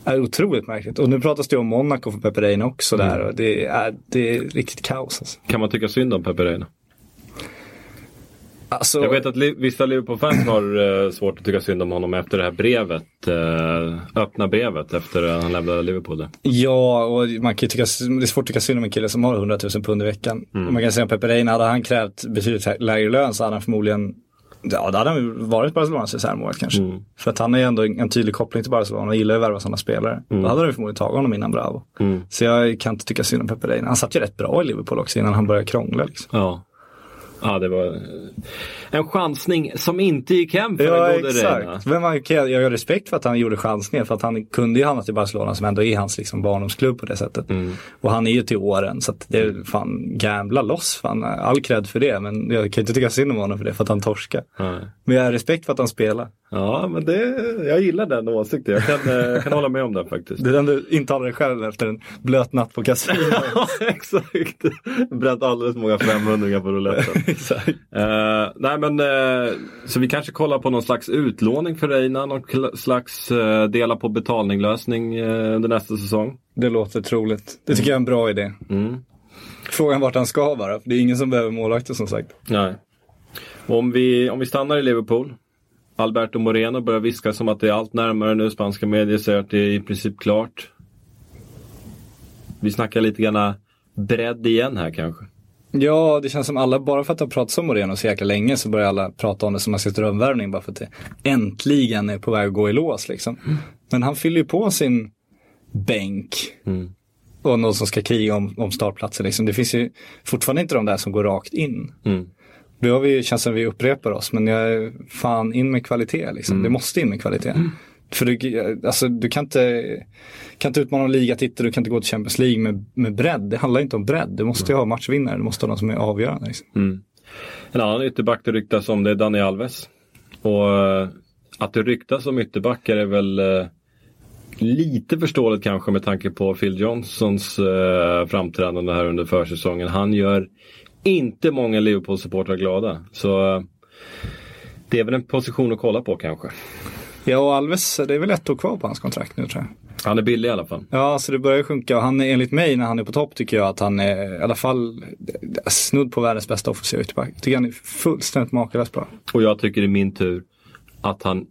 Det är otroligt märkligt. Och nu pratas det om Monaco för Pepe Reina också där. Och det, är, det är riktigt kaos. Alltså. Kan man tycka synd om Pepe Reina? Alltså, Jag vet att vissa Liverpool-fans har eh, svårt att tycka synd om honom efter det här brevet. Eh, öppna brevet efter att han lämnade Liverpool. där. Ja, och man kan tycka, det är svårt att tycka synd om en kille som har 100 000 pund i veckan. Och Man kan säga om Pepe hade han krävt betydligt lägre lön så hade han förmodligen Ja, då hade han varit Barcelonas reservmålvakt kanske. För att han ju ändå en tydlig koppling till Barcelona och gillar ju att värva sådana spelare. Då hade de förmodligen tagit honom innan Bravo. Så jag kan inte tycka synd om Pepe Reina. Han satt ju rätt bra i Liverpool också innan han började krångla. Liksom. Ja. Ja, det var eh, en chansning som inte gick hem för Ja, exakt. Men man, kan- jag har respekt för att han gjorde chansningen. För att han kunde ju hamna till Barcelona som ändå är hans liksom, barndomsklubb på det sättet. Och han är ju till åren. Så att det är fan gambla loss. Fan, all cred för det. Men jag kan inte tycka synd om honom för det. För att han torskar. Nej. Men jag har respekt för att han spelar. Ja, men det, jag gillar den åsikten. Jag kan, eh, kan hålla med om den faktiskt. Det är den du intalar dig själv efter en blöt natt på kasino. Ja, exakt. Bränt alldeles många 500 på rouletten. exakt. Eh, nej men, eh, så vi kanske kollar på någon slags utlåning för Reina, någon slags uh, dela på betalninglösning uh, under nästa säsong. Det låter troligt. Det tycker jag är en bra idé. Mm. Frågan vart han ska vara. För det är ingen som behöver målvakter som sagt. Nej. Om, vi, om vi stannar i Liverpool. Alberto Moreno börjar viska som att det är allt närmare nu. Spanska medier säger att det är i princip klart. Vi snackar lite grann bredd igen här kanske. Ja, det känns som alla, bara för att det har pratats om Moreno så jäkla länge så börjar alla prata om det som en slags drömvärvning bara för att det äntligen är på väg att gå i lås liksom. Men han fyller ju på sin bänk. Och någon som ska kriga om, om startplatser liksom. Det finns ju fortfarande inte de där som går rakt in. Mm. Det har vi, känns som vi upprepar oss, men jag är fan in med kvalitet liksom. Det måste in med kvalitet. För du, alltså, du kan inte, kan inte utmana en ligatitel, du kan inte gå till Champions League med, med bredd. Det handlar inte om bredd. Du måste ju ha matchvinnare, du måste ha någon som är avgörande. Liksom. En annan ytterback det ryktas om det är Dani Alves. Och eh, att det ryktas om ytterbackar är väl eh, lite förståeligt kanske med tanke på Phil Johnsons eh, framträdande här under försäsongen. Han gör inte många Liverpool-supportrar glada. Så eh, Det är väl en position att kolla på kanske. Ja, och Alves, det är väl ett år kvar på hans kontrakt nu tror jag. Han är billig i alla fall. Ja, så det börjar sjunka och han är enligt mig när han är på topp tycker jag att han är i alla fall snudd på världens bästa offensiva ytterback. Tycker han är fullständigt makalöst bra. Och jag tycker i min tur att han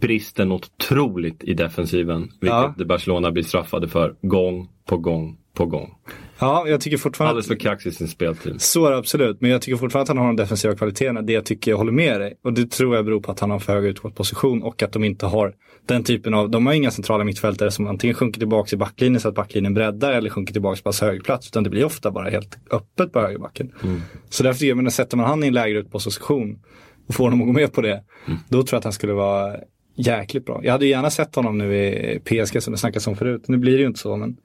brister något otroligt i defensiven. Vilket Ja. Barcelona blir straffade för gång på gång på gång. Ja, jag tycker fortfarande Alldeles för kaxig i sin speltid. Så är det absolut, men jag tycker fortfarande att han har de defensiva kvaliteterna. Det jag tycker jag håller med dig. Och det tror jag beror på att han har för hög utgått position och att de inte har den typen av, de har inga centrala mittfältare som antingen sjunker tillbaka i backlinjen så att backlinjen breddar eller sjunker tillbaka på pass högerplats. Utan det blir ofta bara helt öppet på högerbacken. Så därför tycker jag, men sätter man han i en lägre utposition och får honom att gå med på det, då tror jag att han skulle vara jäkligt bra. Jag hade gärna sett honom nu i PSG som det snackats om förut. Nu blir det ju inte så, men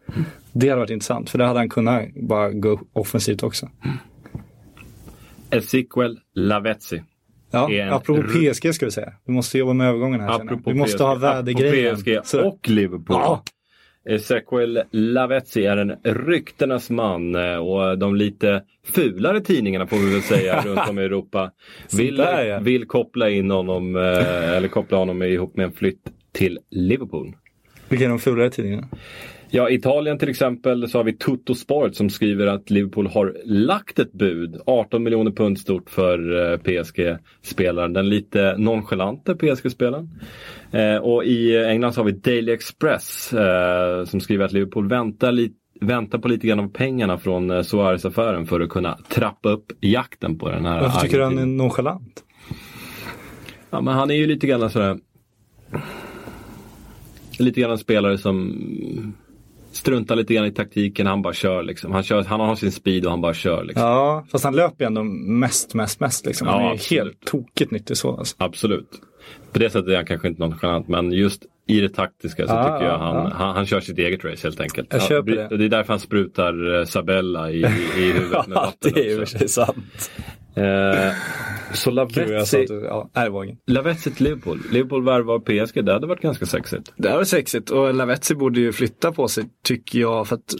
det hade varit intressant. För där hade han kunnat bara gå offensivt också. Ezequiel Lavezzi. Ja, är en apropå PSG ska vi säga. Vi måste jobba med övergången här. Apropå Vi måste PSG, ha vädergrejen. PSG och Liverpool. Ja. Ezequiel Lavezzi är en ryktenas man eh, och de lite fulare tidningarna får vi väl säga runt om i Europa vill, vill koppla in honom eh, eller koppla honom ihop med en flytt till Liverpool. Vilka är de fulare tidningarna? Ja, Italien till exempel så har vi Tutto Sport som skriver att Liverpool har lagt ett bud, 18 miljoner pund stort för eh, PSG-spelaren. Den lite nonchalante PSG-spelaren. Eh, och i England så har vi Daily Express eh, som skriver att Liverpool väntar, li- väntar på lite grann av pengarna från eh, Suarez-affären för att kunna trappa upp jakten på den här Varför tycker du han är nonchalant? Ja, men han är ju lite grann sådär Lite grann en spelare som struntar lite grann i taktiken, han bara kör liksom. Han, kör, han har sin speed och han bara kör liksom. Ja, fast han löper ju ändå mest, mest, mest liksom. Han Ja, är absolut. helt tokigt nyttig så. Alltså. Absolut. På det sättet är han kanske inte nonchalant men just i det taktiska så Ja, tycker jag ja, han, ja. han, han kör sitt eget race helt enkelt. Jag Ja, köper det. det är därför han sprutar eh, Sabella i, i huvudet med vatten det är ju för sig sant. Eh, så ja. Lavezzi till Liverpool. Liverpool värvar PSG, det hade varit ganska sexigt. Det här var sexigt och Lavetzi borde ju flytta på sig tycker jag. För att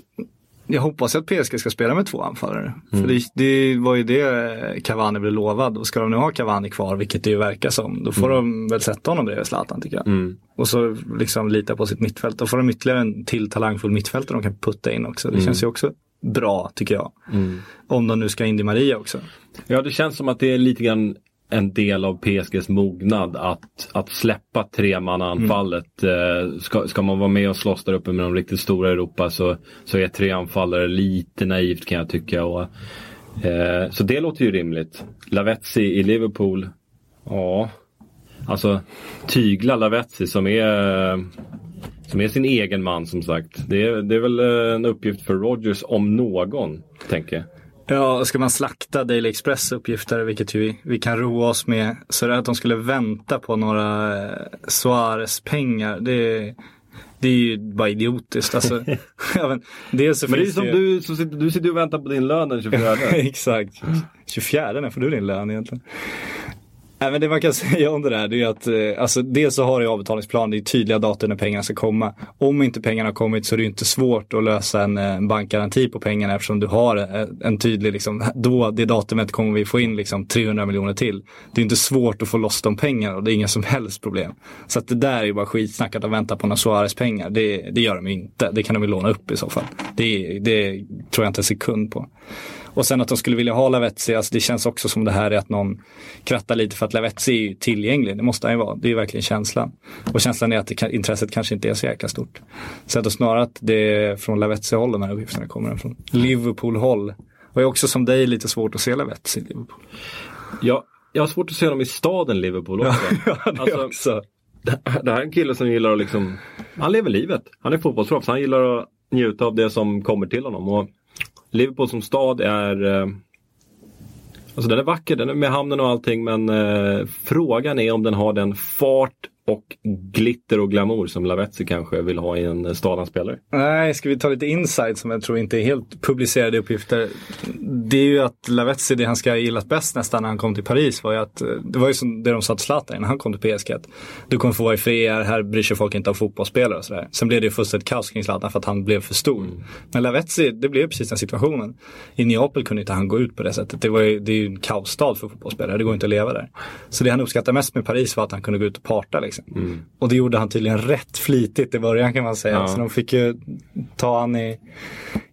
jag hoppas att PSG ska spela med två anfallare. För det, det var ju det Cavani blev lovad. Och ska de nu ha Cavani kvar, vilket det ju verkar som, då får de väl sätta honom bredvid Zlatan tycker jag. Och så liksom lita på sitt mittfält. Då får de ytterligare en till talangfull mittfältare de kan putta in också. Det känns ju också bra tycker jag. Om de nu ska in Di Maria också. Ja, det känns som att det är lite grann en del av PSGs mognad att, att släppa tremannaanfallet. Eh, ska, ska man vara med och slåss där uppe med de riktigt stora i Europa så, så är tre anfallare lite naivt kan jag tycka. Och, eh, så det låter ju rimligt. Lavezzi i Liverpool, ja. Alltså tygla Lavezzi som är som är sin egen man som sagt. Det är, det är väl eh, en uppgift för Rodgers om någon, tänker jag. Ja, ska man slakta Daily Express uppgifter, vilket vi, vi kan roa oss med, så är det att de skulle vänta på några eh, Suarez-pengar. Det, det är ju bara idiotiskt. Alltså, men, dels så Men det är som ju... du, så sitter, du sitter och väntar på din lön den 24. Exakt. 24, när får du din lön egentligen? Nej, men det man kan säga om det där det är att eh, alltså, dels så har du avbetalningsplan, det är tydliga datum när pengarna ska komma. Om inte pengarna har kommit så är det inte svårt att lösa en eh, bankgaranti på pengarna eftersom du har eh, en tydlig, liksom, då det datumet kommer vi få in liksom 300 miljoner till. Det är inte svårt att få loss de pengarna och det är inga som helst problem. Så att det där är ju bara skitsnack att de väntar på några Suarez-pengar. Det, det gör de ju inte. Det kan de ju låna upp i så fall. Det, det tror jag inte en sekund på. Och sen att de skulle vilja ha Lavetzi, alltså det känns också som det här är att någon krattar lite för att Lavetzi är ju tillgänglig. Det måste han ju vara. Det är ju verkligen känslan. Och känslan är att kan- intresset kanske inte är så jäkla stort. Så att snarare att det är från Lavetzi-håll de här uppgifterna kommer än från Liverpool-håll. Och jag är också som dig lite svårt att se Lavetzi i Liverpool. jag, jag har svårt att se dem i staden Liverpool också. Ja, det Alltså, också. det här är en kille som gillar att liksom, han lever livet. Han är fotbollsproffs, han gillar att njuta av det som kommer till honom. Och Liverpool som stad är eh, Alltså den är vacker, den är med hamnen och allting men eh, frågan är om den har den fart och glitter och glamour som Lavetzi kanske vill ha i en stadig spelare. Nej, ska vi ta lite insight som jag tror inte är helt publicerade uppgifter. Det är ju att Lavetzi, det han ska ha gillat bäst nästan när han kom till Paris var ju att, det var ju som det de sa till Zlatan när han kom till PSG. Att du kommer få vara i fred, här bryr sig folk inte om fotbollsspelare och sådär. Sen blev det ju fullständigt kaos kring Zlatan för att han blev för stor. Men Lavetzi, det blev precis den situationen. I Neapel kunde inte han gå ut på det sättet. Det, var ju, det är ju en kaosstad för fotbollsspelare, det går inte att leva där. Så det han uppskattar mest med Paris var att han kunde gå ut och parta liksom. Och det gjorde han tydligen rätt flitigt i början kan man säga. Ja. Så de fick ju ta han i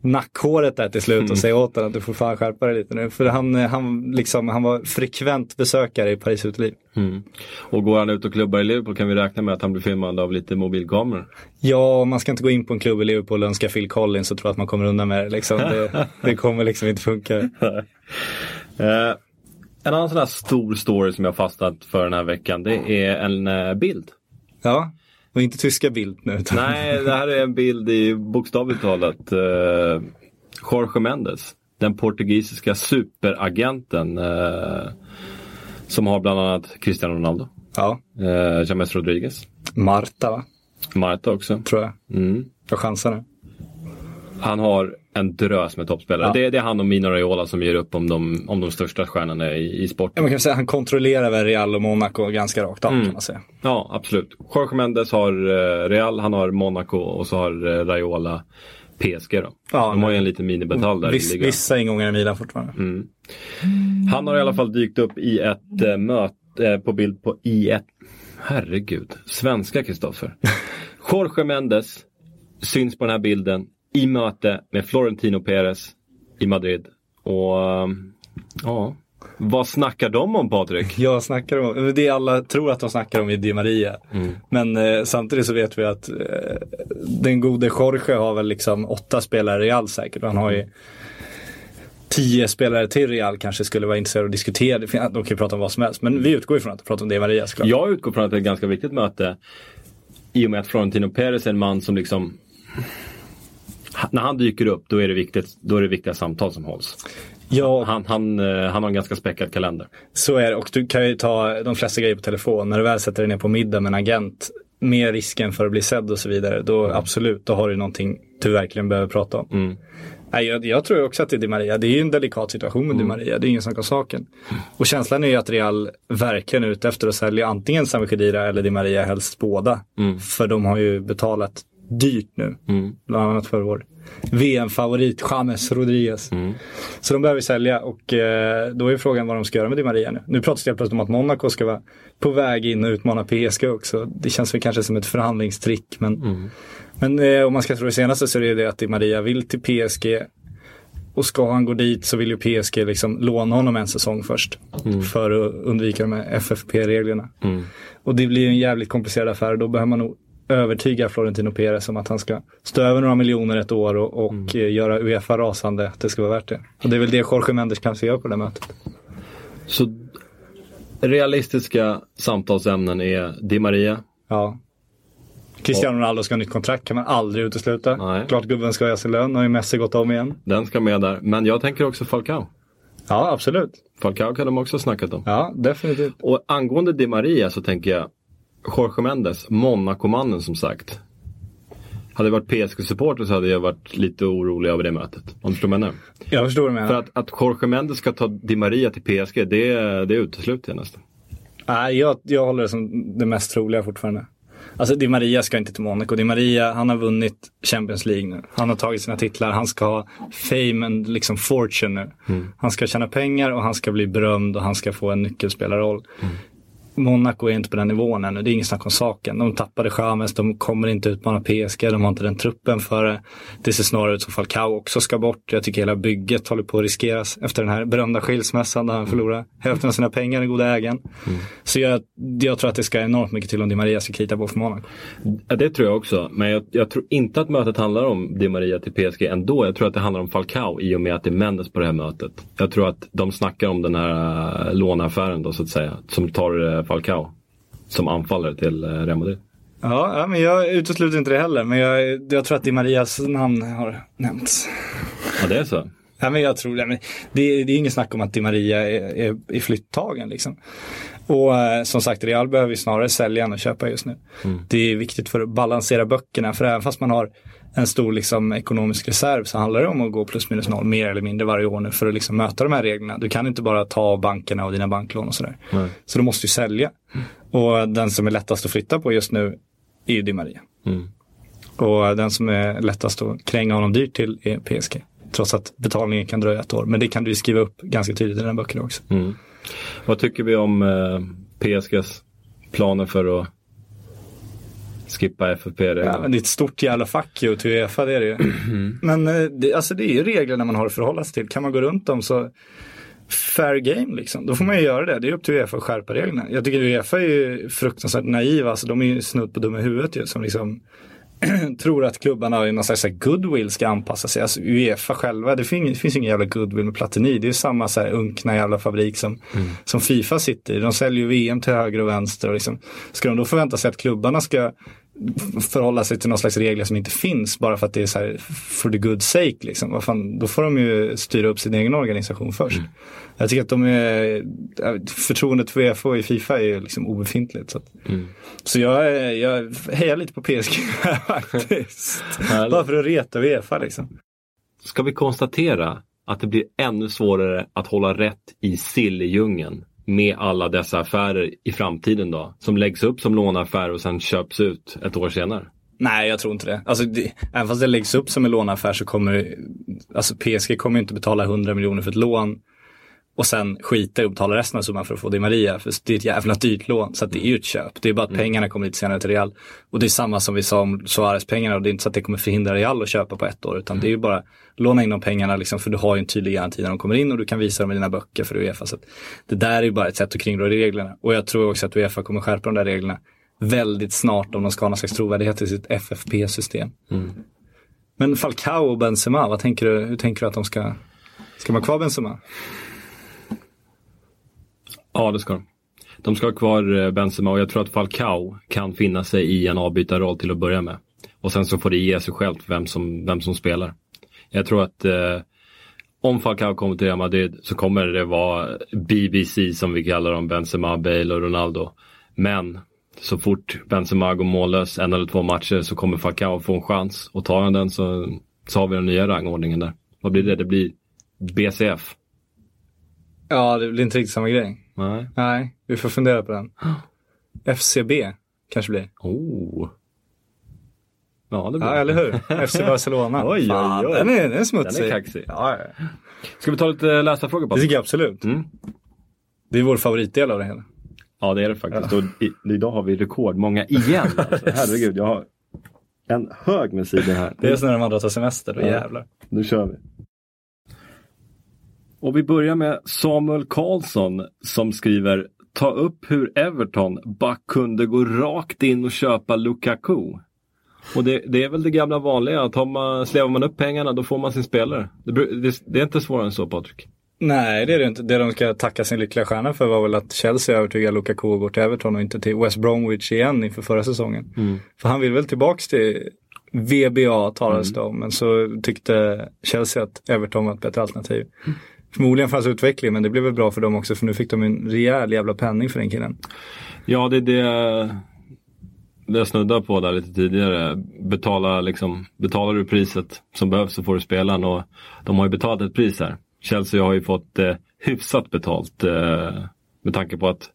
nackhåret där till slut och säga åt honom att du får fan skärpa dig lite nu. För han, han, liksom, han var frekvent besökare i Paris uteliv. Mm. Och går han ut och klubbar i Liverpool kan vi räkna med att han blir filmad av lite mobilkameror. Ja, man ska inte gå in på en klubb i Liverpool och önska Phil Collins och tro att man kommer undan med det. Liksom. Det, det kommer liksom inte funka. En annan sån här stor story som jag fastnat för den här veckan det är en eh, bild. Ja, och inte tyska bild nu. Utan... Nej, det här är en bild i bokstavligt talat eh, Jorge Mendes. Den portugisiska superagenten eh, som har bland annat Cristiano Ronaldo, Ja, eh, James Rodriguez, Marta va? Marta också. Tror jag. Mm. Jag chansar nu. Han har en drös med toppspelare. Ja. Det, det är han och Mino Raiola som ger upp om de, om de största stjärnorna i, i Ja, sporten. man kan säga han kontrollerar väl Real och Monaco ganska rakt av Mm. kan man säga. Ja, absolut. Jorge Mendes har eh, Real, han har Monaco och så har eh, Raiola PSG då. Ja, de har ju en liten minibetal där Viss, i ligan. vissa ingångar i Milan fortfarande. Mm. Han har i alla fall dykt upp i ett eh, möte eh, på bild på i ett Herregud, svenska Kristoffer. Jorge Mendes syns på den här bilden i möte med Florentino Perez i Madrid. Och eh, ja, vad snackar de om Patrik? Jag snackar om, det alla tror att de snackar om är Di Maria. Men eh, samtidigt så vet vi att eh, den gode Jorge har väl liksom åtta spelare i Real säkert. Han har ju tio spelare till Real kanske skulle vara intresserade att diskutera. De kan ju prata om vad som helst. Men vi utgår ifrån att de pratar om Di Maria såklart. Jag utgår från att det är ett ganska viktigt möte i och med att Florentino Perez är en man som liksom när han dyker upp då är det viktigt, då är det viktiga samtal som hålls. Ja, Han, han, eh, han har en ganska späckad kalender. så är det. Och du kan ju ta de flesta grejer på telefon. När du väl sätter dig ner på middag med en agent med risken för att bli sedd och så vidare. Då absolut, då har du någonting du verkligen behöver prata om. Mm. Nej, jag, jag tror också att det är Di Maria. Det är ju en delikat situation med Di Maria. Det är ingen snack om saken. Och känslan är ju att Real verkligen är ute efter att sälja antingen Sami Khedira eller Di Maria, helst båda. För de har ju betalat dyrt nu. Bland annat för vår VM-favorit James Rodriguez. Så de behöver sälja och eh, då är frågan vad de ska göra med Di Maria nu. Nu pratas det helt plötsligt om att Monaco ska vara på väg in och utmana PSG också. Det känns väl kanske som ett förhandlingstrick men men eh, om man ska tro det senaste så är det det att Di Maria vill till PSG. Och ska han gå dit så vill ju PSG liksom låna honom en säsong först. För att undvika de här FFP-reglerna. Och det blir ju en jävligt komplicerad affär. Då behöver man nog övertyga Florentino Perez om att han ska stå över några miljoner ett år och, och eh, göra Uefa rasande. Att det ska vara värt det. Och det är väl det Jorge Mendes kanske gör på det mötet. Så realistiska samtalsämnen är Di Maria. Ja. Cristiano Ronaldo ska ha nytt kontrakt kan man aldrig utesluta. Nej. Klart gubben ska höja sin lön. Har ju Messi gått om igen. Den ska med där. Men jag tänker också Falcao. Ja, absolut. Falcao kan de också ha snackat om. Ja, definitivt. Och angående Di Maria så tänker jag Jorge Mendes, Monaco-mannen som sagt. Hade jag varit PSG-supporter så hade jag varit lite orolig över det mötet. Om du förstår vad jag menar. Jag förstår vad du menar. För att, att Jorge Mendes ska ta Di Maria till PSG, det, det utesluter jag nästan. Nej, jag, jag håller det som det mest troliga fortfarande. Alltså Di Maria ska inte till Monaco. Di Maria, han har vunnit Champions League nu. Han har tagit sina titlar. Han ska ha fame and liksom fortune nu. Han ska tjäna pengar och han ska bli berömd och han ska få en nyckelspelarroll. Monaco är inte på den nivån ännu. Det är inget snack om saken. De tappade Chamez, de kommer inte utmana PSG, de har inte den truppen för det. Det ser snarare ut som Falcao också ska bort. Jag tycker hela bygget håller på att riskeras efter den här berömda skilsmässan där han förlorar hälften av sina pengar, den goda ägaren. Så jag, jag tror att det ska enormt mycket till om Di Maria ska krita på för Monaco. Ja, det tror jag också. Men jag, jag tror inte att mötet handlar om Di Maria till PSG ändå. Jag tror att det handlar om Falcao i och med att det är Mendes på det här mötet. Jag tror att de snackar om den här äh, låneaffären då så att säga. Som tar äh, Falcao som anfallare till äh, Real Madrid. Ja, men jag utesluter inte det heller. Men jag, jag tror att Di Marias namn har nämnts. Ja, det är så. Ja, men jag tror det. Det, det är inget snack om att Di Maria är, är, är flyttagen. Liksom. Och eh, som sagt, Real behöver ju snarare sälja än att köpa just nu. Det är viktigt för att balansera böckerna, för även fast man har en stor liksom, ekonomisk reserv så handlar det om att gå plus minus noll mer eller mindre varje år nu för att liksom, möta de här reglerna. Du kan inte bara ta av bankerna och dina banklån och sådär. Så du måste ju sälja. Och den som är lättast att flytta på just nu är ju Di Maria. Och den som är lättast att kränga honom dyrt till är PSG. Trots att betalningen kan dröja ett år. Men det kan du skriva upp ganska tydligt i den här böckerna också. Vad tycker vi om eh, PSGs planer för att skippa Ja, FFP-reglerna? men det är ett stort jävla fuck you till Uefa, det är det ju. Men eh, det, alltså det är ju reglerna man har att förhålla sig till. Kan man gå runt dem så fair game liksom. Då får man ju göra det. Det är upp till Uefa att skärpa reglerna. Jag tycker Uefa är ju fruktansvärt naiva. Alltså de är ju snudd på dumma i huvudet ju. Som liksom tror att klubbarna i någon slags goodwill ska anpassa sig. Alltså Uefa själva, det finns, det finns ingen jävla goodwill med Platini. Det är samma så här unkna jävla fabrik som, som Fifa sitter i. De säljer ju VM till höger och vänster. Och liksom, ska de då förvänta sig att klubbarna ska förhålla sig till någon slags regler som inte finns bara för att det är så här for the good sake. Liksom. Vad fan, då får de ju styra upp sin egen organisation först. Jag tycker att de är, förtroendet för Uefa i Fifa är ju liksom obefintligt. Så, att, så jag, jag hejar lite på PSG faktiskt. bara för att reta Uefa liksom. Ska vi konstatera att det blir ännu svårare att hålla rätt i silldjungeln med alla dessa affärer i framtiden då? Som läggs upp som låneaffär och sen köps ut ett år senare. Nej, jag tror inte det. Alltså, det, även fast det läggs upp som en låneaffär så kommer alltså PSG kommer inte betala 100 miljoner för ett lån och sen skita i att betala resten av summan för att få Di Maria. För det är ett jävla dyrt lån. Så att det är ju ett köp. Det är bara att pengarna kommer lite senare till Real. Och det är samma som vi sa om Suarez-pengarna. Och det är inte så att det kommer förhindra Real att köpa på ett år. Utan det är ju bara låna in de pengarna liksom, för du har ju en tydlig garanti när de kommer in och du kan visa dem i dina böcker för Uefa. Så att det där är ju bara ett sätt att kringgå reglerna. Och jag tror också att Uefa kommer skärpa de där reglerna väldigt snart om de ska ha någon slags trovärdighet i sitt FFP-system. Men Falcao och Benzema, vad tänker du, hur tänker du att de ska, ska man kvar Benzema? Ja, det ska de. De ska ha kvar eh, Benzema och jag tror att Falcao kan finna sig i en avbytarroll till att börja med. Och sen så får det ge sig självt vem som, vem som spelar. Jag tror att eh, om Falcao kommer till Real Madrid så kommer det vara BBC som vi kallar dem, Benzema, Bale och Ronaldo. Men så fort Benzema går mållös en eller två matcher så kommer Falcao få en chans. Och tar han den så, så har vi den nya rangordningen där. Vad blir det? Det blir BCF. Ja, det blir inte riktigt samma grej. Nej. Nej, vi får fundera på den. FCB kanske blir. Oh. Ja, det blir Ja, eller hur? FC Barcelona. Oj, oj, oj. Den är, den är smutsig. Den är kaxig. Ja, ja. Ska vi ta lite läsarfrågor på Det tycker jag absolut. Mm. Det är vår favoritdel av det hela. Ja, det är det faktiskt. Och i, idag har vi rekordmånga igen. Alltså. Herregud, jag har en hög med sidor här. Det är så när de andra tar semester, då Ja. jävlar. Nu kör vi. Och vi börjar med Samuel Karlsson som skriver Ta upp hur Everton bara kunde gå rakt in och köpa Lukaku. Och det, det är väl det gamla vanliga att man, slävar man upp pengarna då får man sin spelare. Det, det, det är inte svårare än så Patrik. Nej, det är det inte. Det de ska tacka sin lyckliga stjärna för var väl att Chelsea övertygade Lukaku att gå till Everton och inte till West Bromwich igen inför förra säsongen. För han vill väl tillbaks till VBA talades det om, men så tyckte Chelsea att Everton var ett bättre alternativ. Förmodligen fanns utveckling, men det blev väl bra för dem också för nu fick de en rejäl jävla penning för den killen. Ja, det är det, det jag snuddade på där lite tidigare. Betala, liksom, betalar du priset som behövs så får du spelaren och de har ju betalat ett pris här. Chelsea har ju fått eh, hyfsat betalt eh, med tanke på att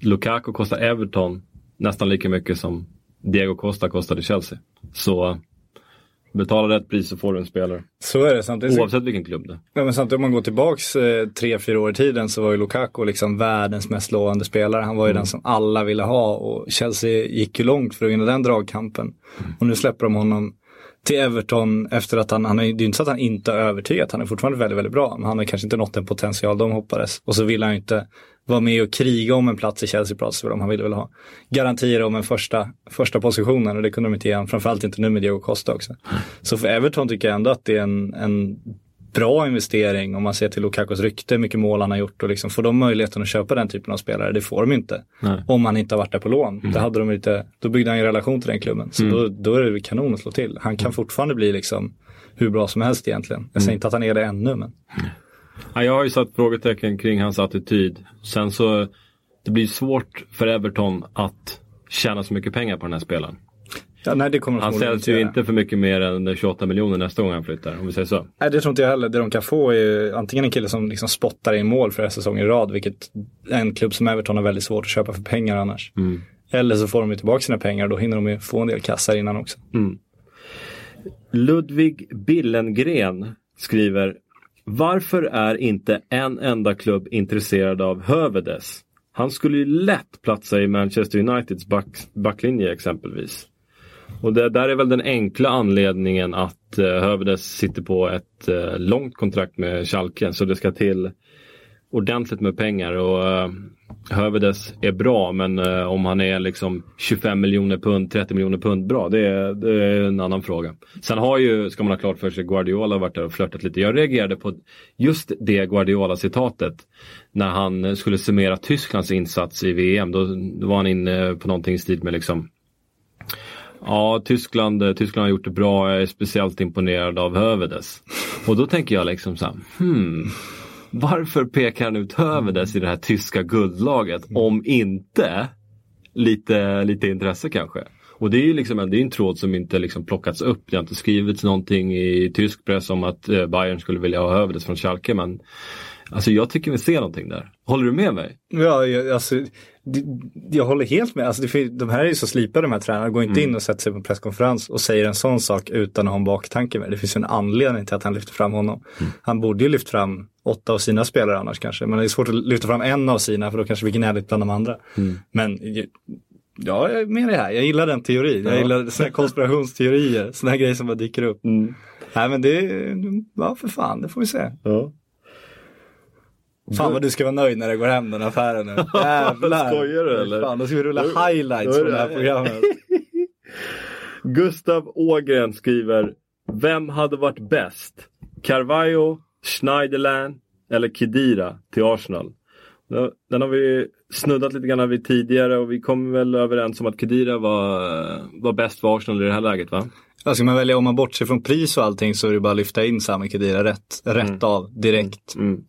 Lukaku kostar Everton nästan lika mycket som Diego Costa kostade Chelsea. Så betala rätt pris så får du en spelare. Så är det. Samtidigt, Oavsett vilken klubb det är. ja, men samtidigt om man går tillbaks eh, tre, fyra år i tiden så var ju Lukaku liksom världens mest lovande spelare. Han var ju den som alla ville ha och Chelsea gick ju långt för att vinna den dragkampen. Och nu släpper de honom till Everton efter att han, han är, det är ju inte så att han inte har övertygat, han är fortfarande väldigt, väldigt bra. Men han har kanske inte nått den potential de hoppades. Och så vill han ju inte vara med och kriga om en plats i Chelsea plats för dem. Han ville väl ha garantier om en första, första positionen och det kunde de inte ge honom. Framförallt inte nu med Diego Costa också. Så för Everton tycker jag ändå att det är en, en bra investering om man ser till Lukakos rykte, hur mycket mål han har gjort och liksom får de möjligheten att köpa den typen av spelare, det får de inte. Nej. Om han inte har varit där på lån. Det hade de inte, då byggde han ju relation till den klubben. Så då, då är det kanon att slå till. Han kan fortfarande bli liksom hur bra som helst egentligen. Jag säger inte att han är det ännu men. Ja, jag har ju satt frågetecken kring hans attityd. Sen så, det blir svårt för Everton att tjäna så mycket pengar på den här spelaren. Ja, nej, det kommer Han säljs ju inte för mycket mer än 28 miljoner nästa gång han flyttar, om vi säger så. Nej, det tror inte jag heller. Det de kan få är ju antingen en kille som liksom spottar in mål flera säsonger i rad, vilket en klubb som Everton har väldigt svårt att köpa för pengar annars. Eller så får de ju tillbaka sina pengar och då hinner de ju få en del kassar innan också. Ludvig Billengren skriver Varför är inte en enda klubb intresserad av Hövedes? Han skulle ju lätt platsa i Manchester Uniteds back, backlinje exempelvis. Och det där är väl den enkla anledningen att eh, Hövdes sitter på ett eh, långt kontrakt med Schalke så det ska till ordentligt med pengar och eh, Hövdes är bra men eh, om han är liksom 25 miljoner pund, 30 miljoner pund bra, det är, det är en annan fråga. Sen har ju, ska man ha klart för sig, Guardiola varit där och flörtat lite. Jag reagerade på just det Guardiola-citatet när han skulle summera Tysklands insats i VM. Då, då var han inne på någonting i stil med liksom Ja, Tyskland, eh, Tyskland har gjort det bra. Jag är speciellt imponerad av Hövedes. Och då tänker jag liksom så här, hmm, varför pekar han ut Hövedes i det här tyska guldlaget om inte lite, lite intresse kanske? Och det är ju liksom en, det är en tråd som inte liksom plockats upp. Det har inte skrivits någonting i tysk press om att eh, Bayern skulle vilja ha Hövedes från Schalke. Men alltså jag tycker vi ser någonting där. Håller du med mig? Ja, jag, alltså, jag håller helt med. Alltså, det, de här är ju så slipade de här tränarna. Går inte in och sätter sig på en presskonferens och säger en sån sak utan att ha en baktanke med det. Det finns ju en anledning till att han lyfter fram honom. Han borde ju lyft fram åtta av sina spelare annars kanske. Men det är svårt att lyfta fram en av sina för då kanske det blir gnälligt bland de andra. Men ja, jag är med dig här. Jag gillar den teorin. Jag gillar såna här konspirationsteorier. Såna här grejer som bara dyker upp. Nej men det, ja för fan, det får vi se. Ja. Fan vad du ska vara nöjd när det går hem den affären nu. Jävlar. Skojar du, eller? Fan, då ska vi rulla highlights från det här programmet. Gustav Ågren skriver Vem hade varit bäst? Carvalho, Schneiderlin eller Kedira till Arsenal? Den har vi snuddat lite grann vid tidigare och vi kom väl överens om att Kedira var, var bäst för Arsenal i det här läget va? Ja, ska man välja, om man bortser från pris och allting så är det bara att lyfta in Sami Khedira rätt, rätt av direkt. Mm.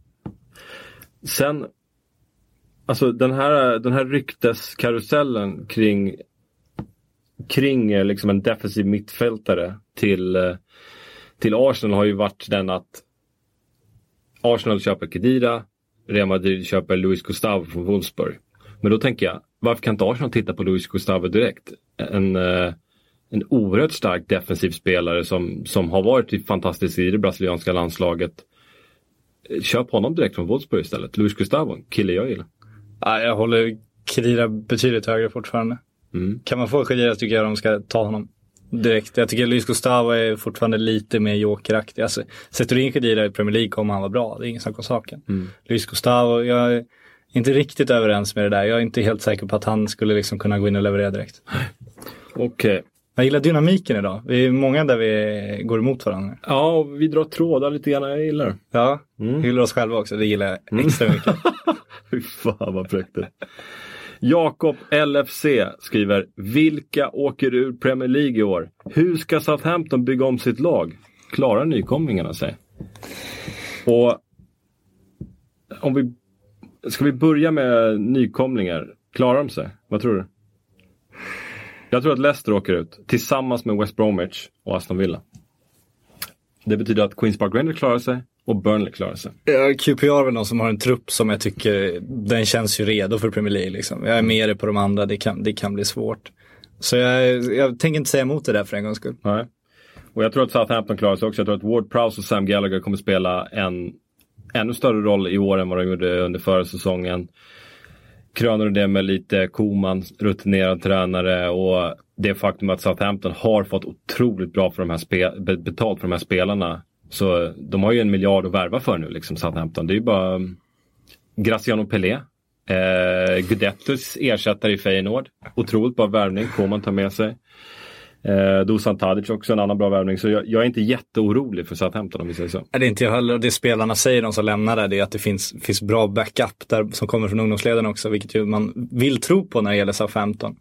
Sen, alltså den här, den här rykteskarusellen kring, kring eh, liksom en defensiv mittfältare till, eh, till Arsenal har ju varit den att Arsenal köper Kedira, Real Madrid köper Luis Gustavo från Wolfsburg. Men då tänker jag, varför kan inte Arsenal titta på Luis Gustavo direkt? En, eh, en oerhört stark defensiv spelare som, som har varit fantastisk i det brasilianska landslaget. Köp honom direkt från Wolfsburg istället. Luis Gustavo, kille jag gillar. Ja, jag håller Khedira betydligt högre fortfarande. Mm. Kan man få Khedira tycker jag de ska ta honom direkt. Jag tycker Luis Gustavo är fortfarande lite mer jokeraktig. Alltså, sätter du in Khedira i Premier League kommer han vara bra. Det är ingen snack om saken. Mm. Luis Gustavo, jag är inte riktigt överens med det där. Jag är inte helt säker på att han skulle liksom kunna gå in och leverera direkt. Okej. Jag gillar dynamiken idag. Vi är många där vi går emot varandra. Ja, och vi drar trådar lite grann. Jag gillar det. Ja, Mm. hyllar oss själva också. Det gillar jag extra mycket. Fy fan vad är. Jakob LFC skriver Vilka åker ur Premier League i år? Hur ska Southampton bygga om sitt lag? Klarar nykomlingarna sig? Och om vi Ska vi börja med nykomlingar? Klarar de sig? Vad tror du? Jag tror att Leicester åker ut tillsammans med West Bromwich och Aston Villa. Det betyder att Queens Park Rangers klarar sig och Burnley klarar sig. QPR är väl någon som har en trupp som jag tycker, den känns ju redo för Premier League. Liksom. Jag är med dig på de andra, det kan, det kan bli svårt. Så jag, jag tänker inte säga emot det där för en gångs skull. Nej. Och jag tror att Southampton klarar sig också. Jag tror att Ward Prowse och Sam Gallagher kommer spela en ännu större roll i år än vad de gjorde under förra säsongen. Kröner det med lite Koman, rutinerad tränare och det faktum att Southampton har fått otroligt bra för de här spe- betalt för de här spelarna. Så de har ju en miljard att värva för nu, liksom Southampton. Det är ju bara mm, Graciano Pelé. Eh, Gudettus ersättare i Feyenoord. Otroligt bra värvning, Koman tar med sig. Eh, Dusan Tadic också en annan bra värvning. Så jag, jag är inte jätteorolig för Southampton om vi säger så. Nej, Det är inte jag heller. Det spelarna säger, de som lämnar där, det är att det finns, finns bra backup där som kommer från ungdomsledarna också, vilket ju man vill tro på när det gäller Southampton.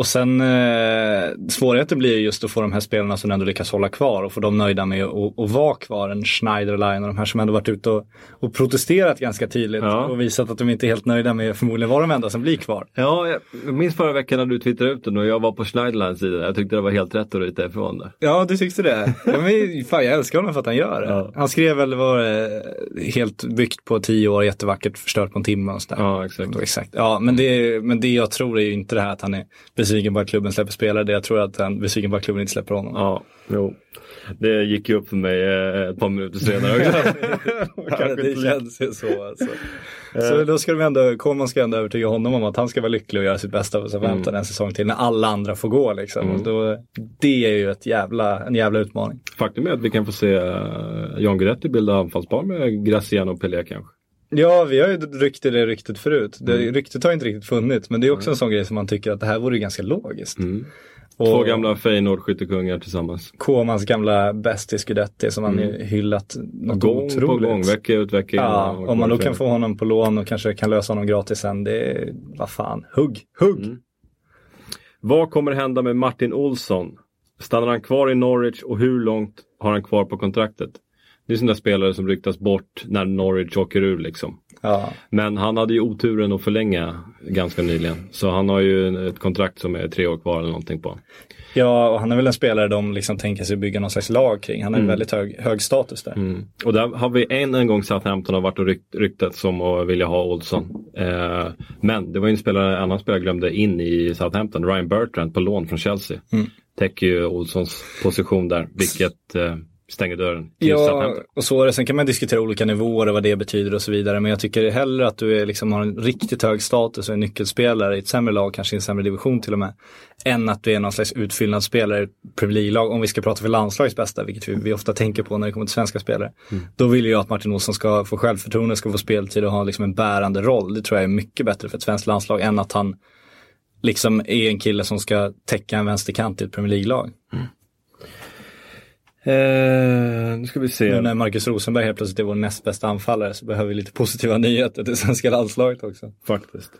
Och sen eh, svårigheten blir just att få de här spelarna som ändå lyckas hålla kvar och få dem nöjda med att att vara kvar. En Schneiderline och de här som ändå varit ute och, och protesterat ganska tydligt Ja. och visat att de inte är helt nöjda med förmodligen vara de enda som blir kvar. Ja, jag minns förra veckan när du twittrade ut den och jag var på Schneiderlines sida. Jag tyckte det var helt rätt att ryta ifrån det. Ja, du tyckte det? Ja, men, fan, jag älskar honom för att han gör det. Ja. Han skrev väl, var helt byggt på tio år, jättevackert, förstört på en timme och sådär. Ja, exakt. Exakt. Ja, men det, men det jag tror är ju inte det här att han är besviken på att klubben släpper spelare. Det jag tror att han besviken på att klubben inte släpper honom. Ja, jo. Det gick ju upp för mig eh, ett par minuter senare också. Ja, det känns ju så alltså. Så då ska de ändå, Koman ska ändå övertyga honom om att han ska vara lycklig och göra sitt bästa för Southampton en säsong till när alla andra får gå liksom. Och då, det är ju ett jävla, en jävla utmaning. Faktum är att vi kan få se eh, Jan Guidetti bilda anfallspar med Graciano och Pelé kanske. Ja, vi har ju ryckt i det ryktet förut. Det, Ryktet har inte riktigt funnits, men det är också en sån grej som man tycker att det här vore ganska logiskt. Och Två gamla Feyenoord-skyttekungar tillsammans. Komans gamla bästis Guidetti som han ju hyllat något Gång på otroligt. gång, vecka ut vecka in. Ja, om man då kan få honom på lån och kanske kan lösa honom gratis sen, det är, vad fan, hugg, hugg! Vad kommer hända med Martin Olsson? Stannar han kvar i Norwich och hur långt har han kvar på kontraktet? Det är sådana spelare som ryktas bort när Norwich åker ur liksom. Ja. Men han hade ju oturen att förlänga ganska nyligen. Så han har ju ett kontrakt som är tre år kvar eller någonting på. ja, och han är väl en spelare de liksom tänker sig bygga någon slags lag kring. Han har en väldigt hög, hög status där. Mm. Och där har vi en, en gång Southampton har varit och rykt, ryktats om att vilja ha Olsson. Eh, men det var ju en spelare, en annan spelare glömde in i Southampton, Ryan Bertrand på lån från Chelsea. Täcker ju Olssons position där, vilket eh, stänger dörren Ja, och så är det. Sen kan man diskutera olika nivåer och vad det betyder och så vidare. Men jag tycker hellre att du är, liksom, har en riktigt hög status och är nyckelspelare i ett sämre lag, kanske i en sämre division till och med. Än att du är någon slags utfyllnadsspelare i ett Premier League-lag. Om vi ska prata för landslagets bästa, vilket vi, vi ofta tänker på när det kommer till svenska spelare. Då vill jag att Martin Olsson ska få självförtroende, ska få speltid och ha liksom en bärande roll. Det tror jag är mycket bättre för ett svenskt landslag än att han liksom är en kille som ska täcka en vänsterkant i ett Premier League-lag. Eh, nu ska vi se. Nu när Marcus Rosenberg helt plötsligt är vår näst bästa anfallare så behöver vi lite positiva nyheter till svenska landslaget också. Faktiskt.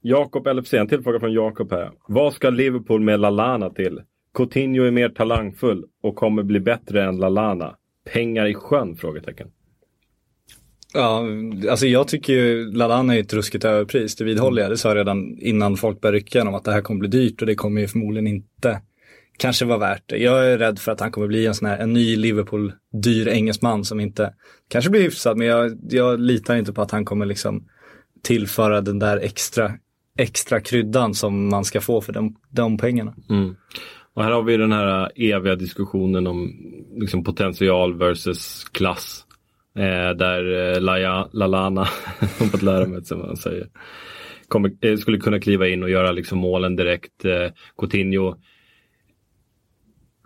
Jakob LFC, en till fråga från Jakob här. Vad ska Liverpool med Lalana till? Coutinho är mer talangfull och kommer bli bättre än Lalana. Pengar i sjön? Frågetecken. Ja, alltså jag tycker ju Lalana är ett ruskigt överpris, det vidhåller jag. Det sa jag redan innan folk började rycka om att det här kommer bli dyrt och det kommer ju förmodligen inte kanske var värt det. Jag är rädd för att han kommer bli en sån här, en ny Liverpool dyr engelsman som inte kanske blir hyfsad, men jag, jag litar inte på att han kommer liksom tillföra den där extra, extra kryddan som man ska få för de, de pengarna. Mm. Och här har vi den här eviga diskussionen om liksom, potential versus klass. Eh, där eh, Laja, Lalana, har fått lära mig som man säger, kommer, eh, skulle kunna kliva in och göra liksom, målen direkt. Eh, Coutinho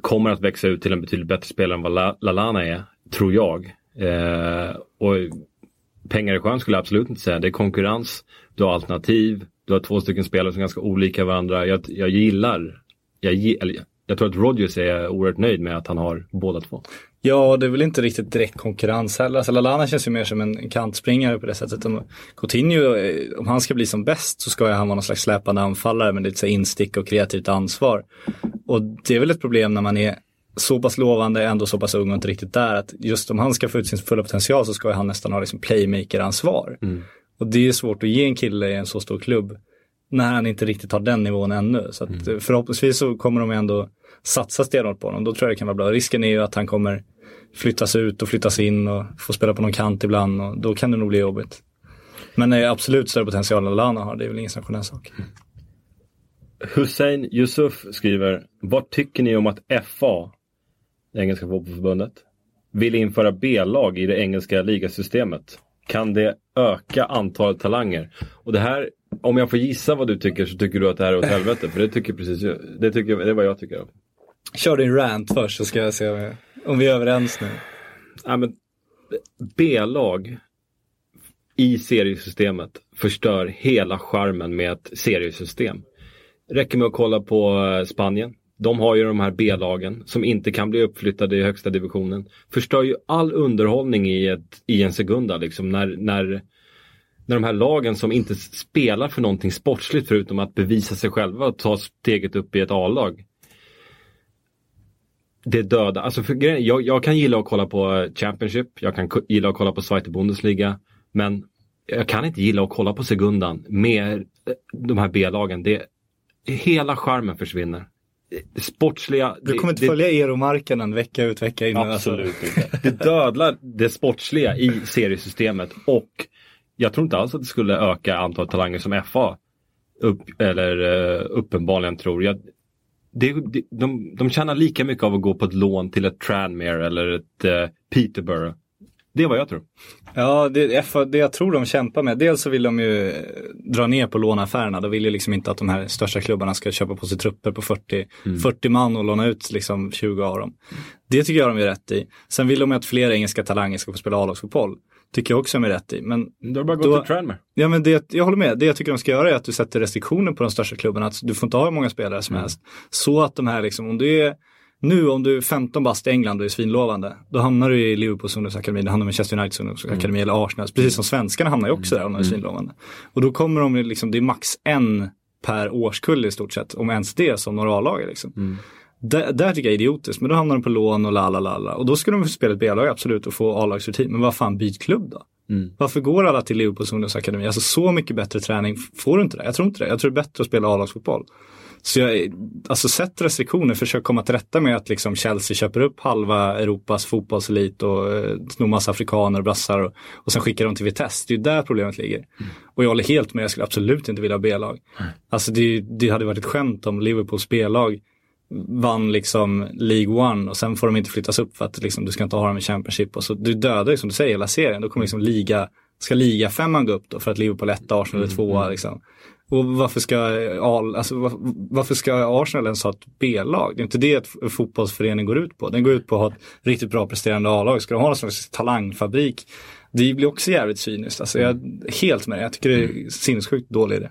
kommer att växa ut till en betydligt bättre spelare än vad Lalana är, tror jag. Eh, och pengar i sjön skulle jag absolut inte säga. Det är konkurrens, du har alternativ, du har två stycken spelare som är ganska olika varandra. Jag, jag gillar, jag, eller, jag tror att Rodgers är oerhört nöjd med att han har båda två. Ja, det är väl inte riktigt direkt konkurrens heller. Alltså Lallana känns ju mer som en kantspringare på det sättet. Om Coutinho, eh, om han ska bli som bäst så ska han vara någon slags släpande anfallare med lite så instick och kreativt ansvar. Och det är väl ett problem när man är så pass lovande, ändå så pass ung och inte riktigt där. Att just om han ska få ut sin fulla potential så ska han nästan ha liksom playmaker-ansvar. Och det är svårt att ge en kille i en så stor klubb när han inte riktigt har den nivån ännu. Så eh, förhoppningsvis så kommer de ändå satsa stenhårt på honom. Då tror jag det kan vara bra. Risken är ju att han kommer flyttas ut och flyttas in och få spela på någon kant ibland och då kan det nog bli jobbigt. Men eh, absolut större potential än Lana har, det är väl ingen sån sak. Hussein Yusuf skriver, vad tycker ni om att FA, det engelska fotbollförbundet, vill införa B-lag i det engelska ligasystemet? Kan det öka antalet talanger? Och det här, om jag får gissa vad du tycker så tycker du att det här är åt helvete. För det tycker precis det, tycker, det är vad jag tycker. Kör din rant först så ska jag se om om vi är överens nu. Ja, men B-lag i seriesystemet förstör hela charmen med ett seriesystem. Räcker med att kolla på eh, Spanien. De har ju de här B-lagen som inte kan bli uppflyttade i högsta divisionen. Förstör ju all underhållning i, ett, i en sekunda liksom när, när när de här lagen som inte spelar för någonting sportsligt förutom att bevisa sig själva och ta steget upp i ett A-lag. Det döda, alltså för, jag, jag kan gilla att kolla på eh, Championship, jag kan gilla att kolla på Zweite Bundesliga, men jag kan inte gilla att kolla på Segundan med eh, de här B-lagen. Det, hela charmen försvinner. Det Sportsliga. Du det- kommer inte det- följa Eromarknaden vecka ut vecka in. alltså. Absolut inte. Det dödlar det sportsliga i seriesystemet och jag tror inte alls att det skulle öka antalet talanger som FA upp, eller uh, uppenbarligen tror. Jag, det, det, de, de tjänar lika mycket av att gå på ett lån till ett Tranmere eller ett uh, Peterborough. Det är vad jag tror. Ja, det, det jag tror de kämpar med. Dels så vill de ju eh, dra ner på låneaffärerna. De vill ju liksom inte att de här största klubbarna ska köpa på sig trupper på 40, 40 man och låna ut liksom 20 av dem. Det tycker jag de är rätt i. Sen vill de ju att fler engelska talanger ska få spela A-lagsfotboll. Tycker jag också de är rätt i. Men är det bara att Då- till Tranmere. Ja men det, jag håller med. Det jag tycker de ska göra är att du sätter restriktioner på de största klubbarna. Att du får inte ha hur många spelare som helst. Så att de här liksom, om du är nu om du är 15 bast i England och är svinlovande, då hamnar du i Liverpools ungdomsakademi, då hamnar i Manchester Uniteds ungdomsakademi eller Arsenals. Precis som svenskarna hamnar ju också där om de är svinlovande. Och då kommer de liksom, det är max en per årskull i stort sett, om ens det som några A-lag liksom. Där, där tycker jag är idiotiskt, men då hamnar de på lån och la la la la. Och då ska de få spela ett B-lag absolut och få A-lagsrutin. Men vad fan, byt klubb då? Varför går alla till Liverpools ungdomsakademi? Alltså så mycket bättre träning får du inte det. Jag tror inte det. Jag tror det är bättre att spela A-lagsfotboll. Så jag, alltså sätt restriktioner, försök komma till rätta med att liksom Chelsea köper upp halva Europas fotbollselit och eh, snor massa afrikaner och brassar och, och sen skickar de till Vitesse. Det är ju där problemet ligger. Och jag håller helt med, jag skulle absolut inte vilja ha B-lag. Alltså det, det hade varit ett skämt om Liverpools B-lag vann liksom League One och sen får de inte flyttas upp för att liksom, du ska inte ha dem i Championship. Och så, du dödar som du säger hela serien. Då kommer liksom liga, ska liga femman gå upp då för att Liverpool är ett, Arsenal är tvåa. Liksom. Och varför ska, Al- alltså, var- varför ska Arsenal ens ha ett B-lag? Det är inte det ett fotbollsförening går ut på. Den går ut på att ha ett riktigt bra presterande A-lag. Ska de ha någon slags talangfabrik? Det blir också jävligt cyniskt. Alltså, jag är helt med. Jag tycker det är sinnessjukt dålig idé.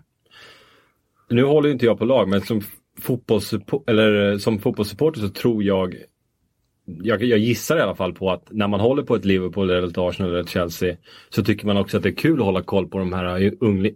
Nu håller inte jag på lag, men som, fotbollssupport, eller, eh, som fotbollssupporter så tror jag, jag, jag gissar i alla fall på att när man håller på ett Liverpool eller ett Arsenal eller ett Chelsea så tycker man också att det är kul att hålla koll på de här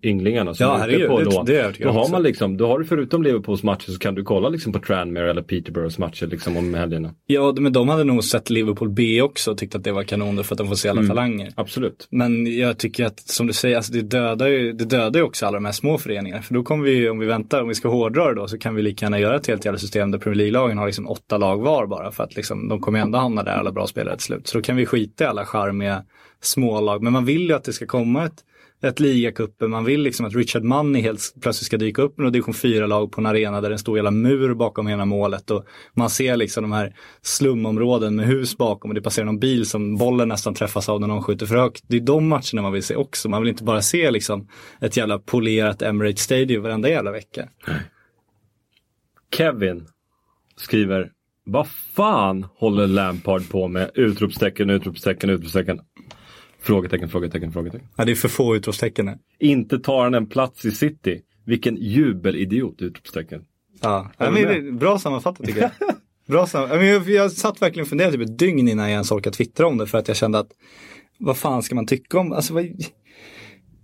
ynglingarna som Ja, är ute på det- lån. det övertygad Då har också. man liksom, då har du förutom Liverpools matcher så kan du kolla liksom på Tranmere eller Peterboroughs matcher liksom om helgerna. Ja, men de hade nog sett Liverpool B också och tyckt att det var kanon för att de får se alla talanger. Absolut. Men jag tycker att som du säger, alltså det, dödar ju, det dödar ju också alla de här små föreningarna. För då kommer vi, om vi väntar, om vi ska hårdra det då, så kan vi lika gärna göra ett helt jävla system där Premier League-lagen har liksom åtta lag var bara. För att liksom, de kommer ändå hamna där, alla bra spelare till slut. Så då kan vi skita i alla charmiga smålag. Men man vill ju att det ska komma ett, ett ligacupen. Man vill liksom att Richard Money helt plötsligt ska dyka upp med division 4-lag på en arena där det står en jävla mur bakom hela målet. Och man ser liksom de här slumområden med hus bakom och det passerar någon bil som bollen nästan träffas av när någon skjuter för högt. Det är de matcherna man vill se också. Man vill inte bara se liksom ett jävla polerat Emirates Stadium varenda jävla vecka. Kevin skriver vad fan håller Lampard på med? Utropstecken, utropstecken, utropstecken. Frågetecken, frågetecken, frågetecken. Ja, det är för få utropstecken. här. Inte tar han en plats i City. Vilken jubelidiot! Utropstecken. Ja, ja men, bra sammanfattat tycker jag. Bra sam- ja, men jag, jag satt verkligen och funderade typ ett dygn innan jag ens orkade twittra om det för att jag kände att vad fan ska man tycka om, alltså vad,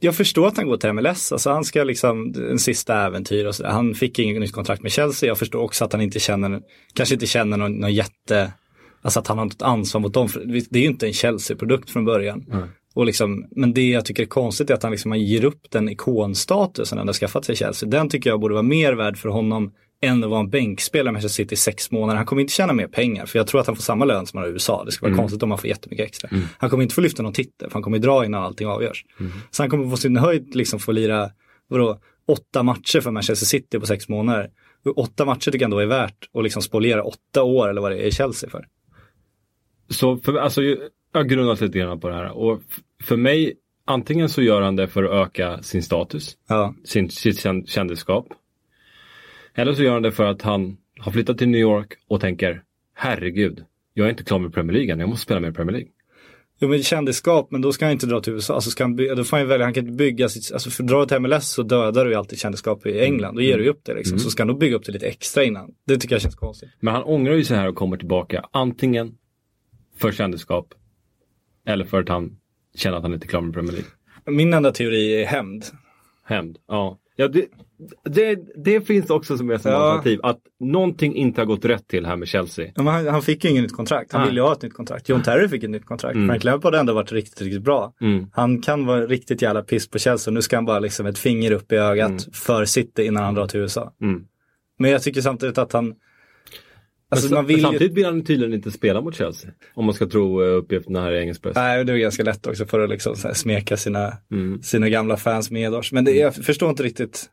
jag förstår att han går till MLS, alltså han ska liksom en sista äventyr och sådär. Han fick inget nytt kontrakt med Chelsea, jag förstår också att han inte känner, kanske inte känner någon, någon jätte, alltså att han har något ansvar mot dem, det är ju inte en Chelsea-produkt från början. Och liksom, men det jag tycker är konstigt är att han liksom ger upp den ikonstatusen han har skaffat sig i Chelsea. Den tycker jag borde vara mer värd för honom än att vara en bänkspelare med Manchester City i sex månader. Han kommer inte tjäna mer pengar för jag tror att han får samma lön som han har i USA. Det skulle vara konstigt om han får jättemycket extra. Han kommer inte få lyfta någon titel för han kommer dra innan allting avgörs. Så han kommer på sin höjd liksom få lira, vadå, åtta matcher för Manchester City på sex månader. Åtta matcher tycker jag ändå är värt att liksom spoliera åtta år eller vad det är i Chelsea för. Så för, alltså, jag har grundat lite grann på det här. Och för mig, antingen så gör han det för att öka sin status, Ja, sin, sitt kän- kändisskap. Eller så gör han det för att han har flyttat till New York och tänker, herregud, jag är inte klar med Premier League än, jag måste spela med Premier League. Jo men kändisskap, men då ska han inte dra till USA. Alltså ska han då får han välja, han kan inte bygga sitt, alltså för drar du till MLS så dödar du ju alltid kändisskap i England. Då ger du ju upp det liksom. Så ska han då bygga upp det lite extra innan. Det tycker jag känns konstigt. Men han ångrar ju sig här och kommer tillbaka antingen för kändisskap eller för att han känner att han inte är klar med Premier League. Min enda teori är hämnd. Hämnd, ja. Ja det, det, det finns också som är som Ja. alternativ. Att någonting inte har gått rätt till här med Chelsea. Ja, Han, han fick ju inget nytt kontrakt. Han Nej. ville ju ha ett nytt kontrakt. John Terry fick ett nytt kontrakt. Frank Lampard har ändå varit riktigt, riktigt bra. Mm. Han kan vara riktigt jävla piss på Chelsea. Nu ska han bara liksom ett finger upp i ögat för City innan han drar till USA. Mm. Men jag tycker samtidigt att han... Alltså men, man vill samtidigt vill han tydligen inte spela mot Chelsea. Om man ska tro eh, uppgifterna här i engelsk press. Nej, det är ganska lätt också för att liksom smeka sina, Mm. sina gamla fans medårs. Men det, jag förstår inte riktigt.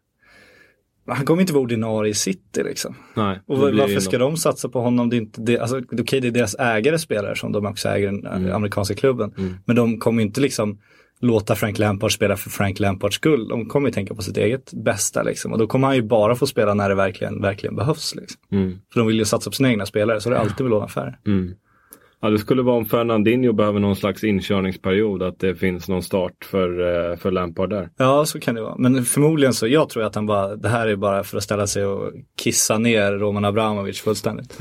Han kommer inte vara ordinarie i City liksom. Nej, Och varför ska de satsa på honom? Det är inte det, alltså, okej, det är deras ägare spelare som de också äger den Mm. eh, amerikanska klubben. Men de kommer inte liksom låta Frank Lampard spela för Frank Lampards skull. De kommer ju tänka på sitt eget bästa liksom. Och då kommer han ju bara få spela när det verkligen, verkligen behövs. Liksom. Mm. För de vill ju satsa på sina egna spelare, så det är alltid vill affärer. Mm. Ja, det skulle vara om Fernandinho behöver någon slags inkörningsperiod. Att det finns någon start för, eh, för Lampard där. Ja, så kan det vara. Men förmodligen så, jag tror att han bara, det här är bara för att ställa sig och kissa ner Roman Abramovic fullständigt.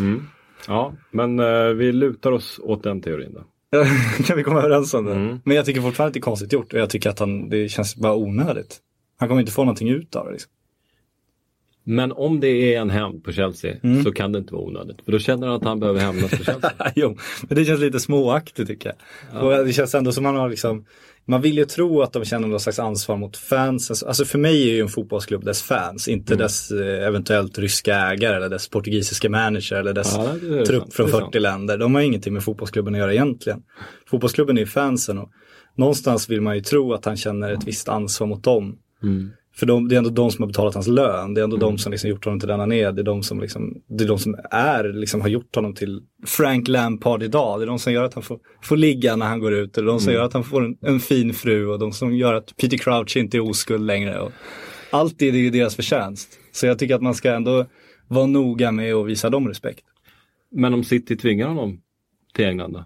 Ja, men eh, vi lutar oss åt den teorin då. kan vi komma överens om det? Mm. Men jag tycker fortfarande att det är konstigt gjort och jag tycker att han, det känns bara onödigt. Han kommer inte få någonting ut av det. Liksom. Men om det är en hämnd på Chelsea Mm. så kan det inte vara onödigt. För då känner han att han behöver hämnas på Chelsea. jo, men det känns lite småaktigt tycker jag. Och det känns ändå som man har liksom, man vill ju tro att de känner någon slags ansvar mot fans. Alltså för mig är ju en fotbollsklubb dess fans, inte Mm. dess eh, eventuellt ryska ägare eller dess portugisiska manager eller dess Ja, det trupp sant, från det är 40 sant. länder. De har ingenting med fotbollsklubben att göra egentligen. Fotbollsklubben är ju fansen och någonstans vill man ju tro att han känner ett visst ansvar mot dem. Mm. För de, det är ändå de som har betalat hans lön. Det är ändå de som liksom gjort honom till den han är. Det är de som, liksom, det är, de som är, liksom, har gjort honom till Frank Lampard idag. Det är de som gör att han får, får ligga när han går ut. Det är de som gör att han får en, en fin fru och de som gör att Peter Crouch inte är oskuld längre. Och allt det är ju deras förtjänst. Så jag tycker att man ska ändå vara noga med att visa dem respekt. Men om City tvingar honom till England då?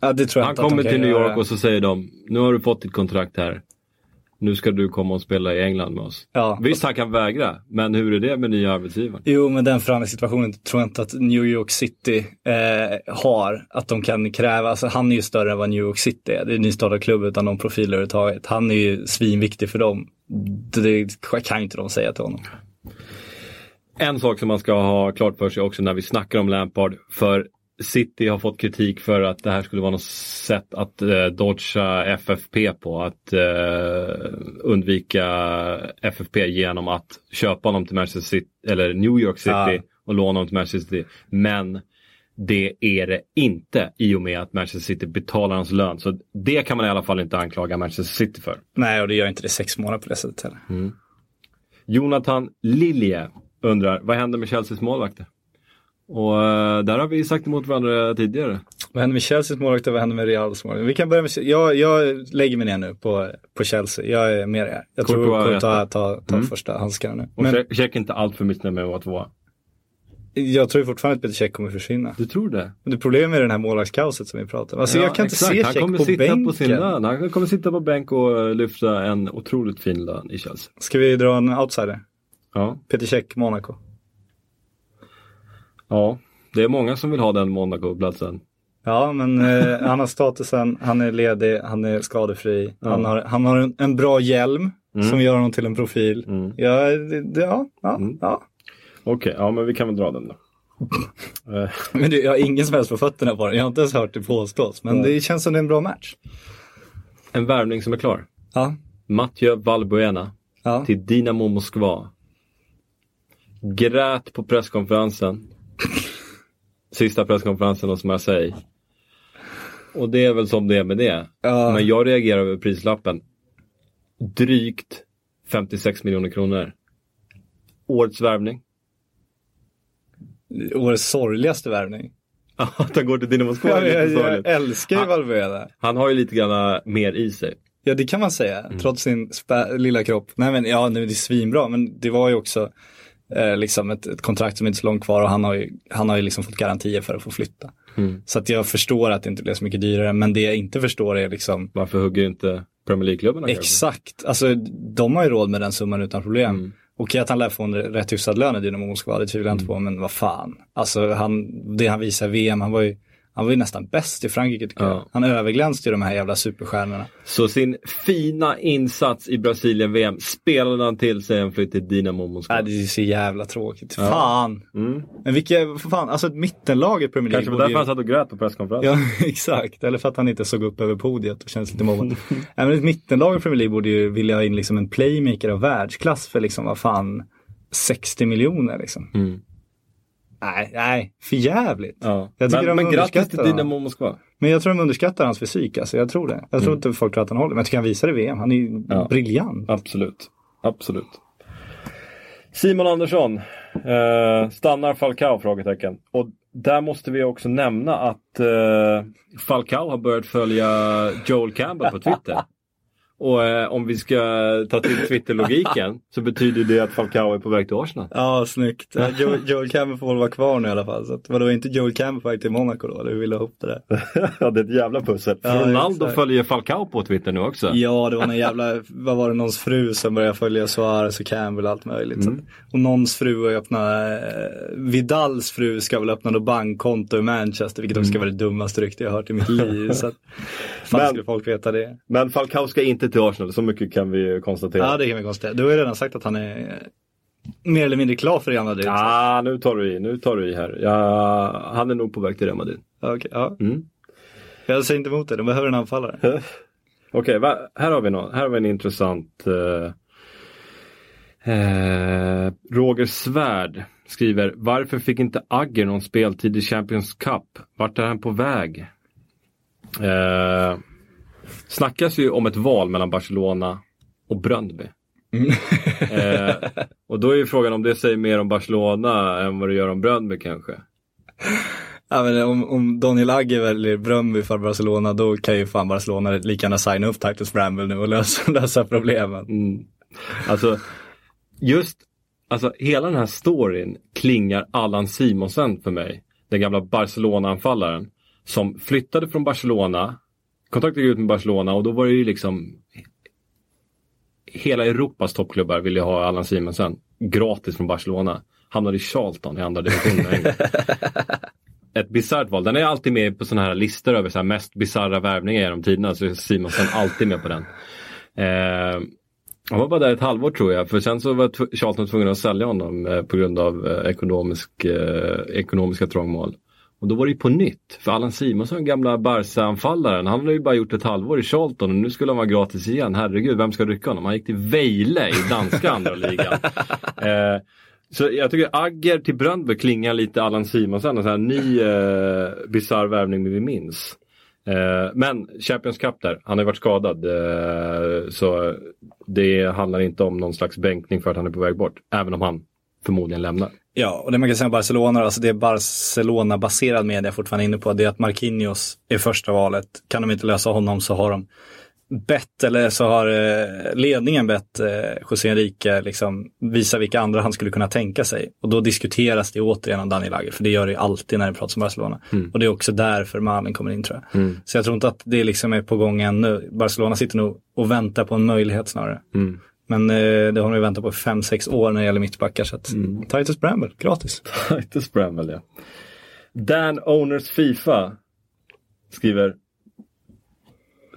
Ja, det tror jag Han kommer till New göra. York och så säger de, nu har du fått ditt kontrakt här. Nu ska du komma och spela i England med oss. Ja. Visst, han kan vägra, men hur är det med nya arbetsgivaren? Jo, men den förhandlingssituationen tror jag inte att New York City eh, har. Att de kan kräva, alltså han är ju större än vad New York City är. Det är en nystartad klubb utan någon profil överhuvudtaget. Han är ju svinviktig för dem. Det, kan ju inte de säga till honom. En sak som man ska ha klart för sig också när vi snackar om Lampard, för City har fått kritik för att det här skulle vara något sätt att eh, dodga FFP på, att eh, undvika FFP genom att köpa honom till Manchester City, eller New York City Ja. och låna honom till Manchester City. Men det är det inte i och med att Manchester City betalar hans lön. Så det kan man i alla fall inte anklaga Manchester City för. Nej, och det gör inte det sex månader på det sättet heller. Jonathan Lilje undrar, vad händer med Chelseas målvakter? Och eh, där har vi sagt emot varandra tidigare. Vad händer med Chelseas målvakt och vad händer med Reals målvakt? Vi kan börja med, jag, jag lägger mig ner nu på, på Chelsea. Jag är med er. Jag tror Courtois är kommer ta, ta första handskarna nu. Och Men check inte allt för missnöjd med att vara tvåa. jag tror fortfarande att Peter Cech kommer försvinna. Du tror det? Men det problemet är den här målvaktskaoset som vi pratar om. Alltså Ja, jag kan exakt. inte se Cech på sitta bänken. på sin lön. Han kommer sitta på bänk och lyfta en otroligt fin lön i Chelsea. Ska vi dra en outsider? Ja, Peter Cech, Monaco. Ja. det är många som vill ha den Monaco-platsen. Ja, men eh, han har statusen, han är ledig, han är skadefri, han har, han har en, en bra hjälm som gör honom till en profil. Ja, det, ja, ja, ja. Okej, ja men vi kan väl dra den då. Men det, jag har ingen som helst på fötterna på den. Jag har inte ens hört det påstås. Men det känns som det är en bra match. en värvning som är klar. Ja, Mathieu Valbuena ja. till Dinamo Moskva. Grät på presskonferensen. Sista presskonferensen hos Marseille. Och det är väl som det är med det. Ja. Men jag reagerar över prislappen. Drygt 56 miljoner kronor. Årets värvning. Årets sorgligaste värvning. Att han går till Dinamo Moskva är Jag, jag, älskar ju Ja. Valverde. Han har ju lite grann mer i sig. Ja, det kan man säga. Mm. Trots sin lilla kropp. Nej, men ja, nu är det svinbra. Men det var ju också eh, liksom ett, ett kontrakt som inte är så långt kvar och han har ju, han har ju liksom fått garantier för att få flytta. Mm. Så att jag förstår att det inte blev så mycket dyrare. Men det jag inte förstår är liksom Varför hugger inte Premier League-klubbarna kanske? Exakt, alltså de har ju råd med den summan utan problem. Mm. Okej att han lär få en rätt hyfsad lön i Dynamo Moskva, det tvivlar jag inte Mm. på, men vad fan. Alltså han, det han visar i VM, han var ju, Han var ju nästan bäst i Frankrike tycker Ja. jag. Han överglänste ju de här jävla superstjärnorna. Så sin fina insats i Brasilien-VM spelade han till sig en flytt till Dinamo Moskva. Nej, det är så jävla tråkigt. Fan! Mm. Men vilka, fan, alltså i Premier League Kanske var därför ju- han satt och grät på presskonferensen. Ja, exakt. Eller för att han inte såg upp över podiet och känns lite mobbad. Men ett mittenlag i Premier League borde ju vilja ha in liksom en playmaker av världsklass för liksom, vad fan, 60 miljoner liksom. Mm. Nej, nej, för jävligt. Ja. Jag tycker Men, de men grattis till. Dynamo Moskva. Men jag tror de underskattar hans fysik, alltså. Jag tror det. Jag tror inte folk tror att han håller. Men jag tycker han visar i VM. Han är ju Mm. Ja. briljant. Absolut. Absolut. Simon Andersson. Eh, stannar Falcao? Frågetecken. Och där måste vi också nämna att eh, Falcao har börjat följa Joel Campbell på Twitter. Och eh, om vi ska ta till Twitter-logiken så betyder det att Falcao är på väg till Arsenal. Ja, snyggt. Joel, Joel Campbell får väl vara kvar nu i alla fall. Så att, vadå, var inte Joel Campbell på väg till Monaco då? Eller hur vill du ha ihop det där? ja, det är ett jävla pussel. Ja, Ronaldo exakt. följer Falcao på Twitter nu också. Ja, det var någon jävla, vad var det, någons fru som började följa Suarez och Campbell och allt möjligt. Så att, och någons fru har öppnat, eh, Vidals fru ska väl öppna något bankkonto i Manchester, vilket också ska vara det dummaste rykte jag har hört i mitt liv. Så att, fan Men- skulle folk veta det? Men Falcao ska inte till Arsenal, så mycket kan vi konstatera. Ja, det kan vi konstatera. Du har ju redan sagt att han är mer eller mindre klar för Real Madrid. Ah, nu tar du i, nu tar du i här. Ja, han är nog på väg till Real Madrid. Ja, okej, ja. Mm. Jag säger inte emot det, de behöver en anfallare. Okej, va- här har vi något. Här har vi en intressant. eh, eh, Roger Svärd skriver Varför fick inte Agger någon speltid i Champions Cup? Vart är han på väg? Eh, snackas ju om ett val mellan Barcelona och Bröndby. eh, och då är ju frågan om det säger mer om Barcelona än vad det gör om Bröndby kanske. Ja, men om, om Daniel Agger väljer Bröndby för Barcelona, då kan ju fan Barcelona lika gärna signa upp Titus Bramble nu och lösa, lösa problemen. Mm. Alltså, just alltså, hela den här storyn klingar Allan Simonsen för mig. Den gamla Barcelona-anfallaren. Som flyttade från Barcelona, kontaktade ut med Barcelona och då var det ju liksom Hela Europas toppklubbar ville ha Allan Simonsen gratis från Barcelona. Hamnade i Charlton i andra divisionen. Ett bisarrt val. Den är alltid med på sådana här listor över så här mest bisarra värvningar genom tiderna. Så är Simonsen alltid med på den. Eh, han var bara där ett halvår tror jag, för sen så var Charlton tvungen att sälja honom eh, på grund av eh, ekonomisk, eh, ekonomiska trångmål. Och då var det ju på nytt, för Allan Simonsson, gamla Barca-anfallaren, han hade ju bara gjort ett halvår i Charlton och nu skulle han vara gratis igen. Herregud, vem ska rycka honom? Han gick till Vejle i danska andra ligan. Eh, så jag tycker Agger till Bröndby klingar lite Allan Simonsson, en sån här ny eh, bisarr värvning vi minns. Eh, men Champions Cup där, han har ju varit skadad. Eh, så det handlar inte om någon slags bänkning för att han är på väg bort. Även om han förmodligen lämnar. Ja, och det man kan säga om Barcelona, alltså det Barcelona-baserad media fortfarande inne på, det är att Marquinhos är första valet. Kan de inte lösa honom så har de bett, eller så har eh, ledningen bett eh, José Enrique liksom visa vilka andra han skulle kunna tänka sig. Och då diskuteras det återigen om Daniel Agger, för det gör det ju alltid när det pratas om Barcelona. Och det är också därför Malen kommer in tror jag. Så jag tror inte att det liksom är på gång ännu. Barcelona sitter nog och väntar på en möjlighet snarare. Men eh, det har de väntat på i fem sex år när det gäller mittbackar. Så att Titus Bramble, gratis. Titus Bramwell ja. Dan Owners Fifa skriver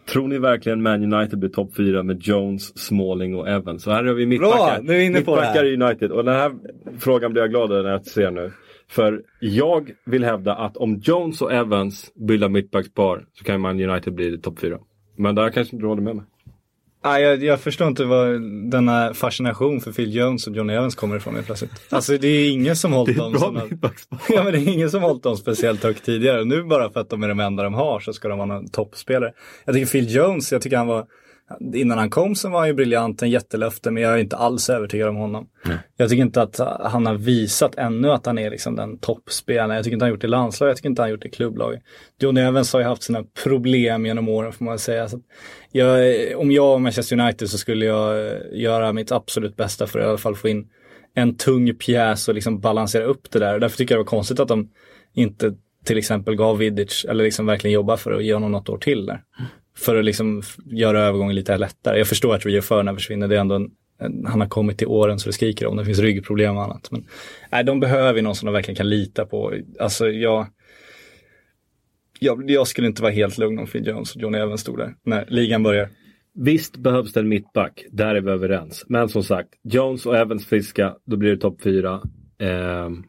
Tror ni verkligen Man United blir topp 4 med Jones, Smalling och Evans? Så här har vi mittbackar. nu är vi inne på det här. mittbackar i United. Och den här frågan blir jag glad över när jag ser nu. För jag vill hävda att om Jones och Evans bildar mittbackspar så kan Man United bli topp 4. Men där kanske inte du håller med mig. Nej, jag, jag förstår inte var denna fascination för Phil Jones och Johnny Evans kommer ifrån helt plötsligt. Alltså det är ingen som hållit dem. Ja men det är ingen som hållit dem speciellt högt tidigare. Nu bara för att de är de enda de har så ska de vara någon toppspelare. Jag tycker Phil Jones, jag tycker han var Innan han kom så var han ju briljant, en jättelöfte, men jag är inte alls övertygad om honom. Jag tycker inte att han har visat ännu att han är liksom den toppspelaren. Jag tycker inte han har gjort det i landslaget, jag tycker inte han har gjort det i klubblaget. Johnny Evans har ju haft sina problem genom åren får man säga. Jag, om jag var Manchester United så skulle jag eh, göra mitt absolut bästa för att i alla fall få in en tung pjäs och liksom balansera upp det där. Därför tycker jag det var konstigt att de inte till exempel gav Vidic, eller liksom verkligen jobba för att ge honom något år till där. För att liksom göra övergången lite lättare. Jag förstår att Rio Furner försvinner, det är ändå en, en, han har kommit till åren så det skriker om, det finns ryggproblem och annat. Men nej, de behöver någon som de verkligen kan lita på. Alltså jag, jag, jag skulle inte vara helt lugn om Phil Jones och Johnny Evans stod där när ligan börjar. Visst behövs det en mittback, där är vi överens. Men som sagt, Jones och Evans friska, då blir det topp fyra. Ehm,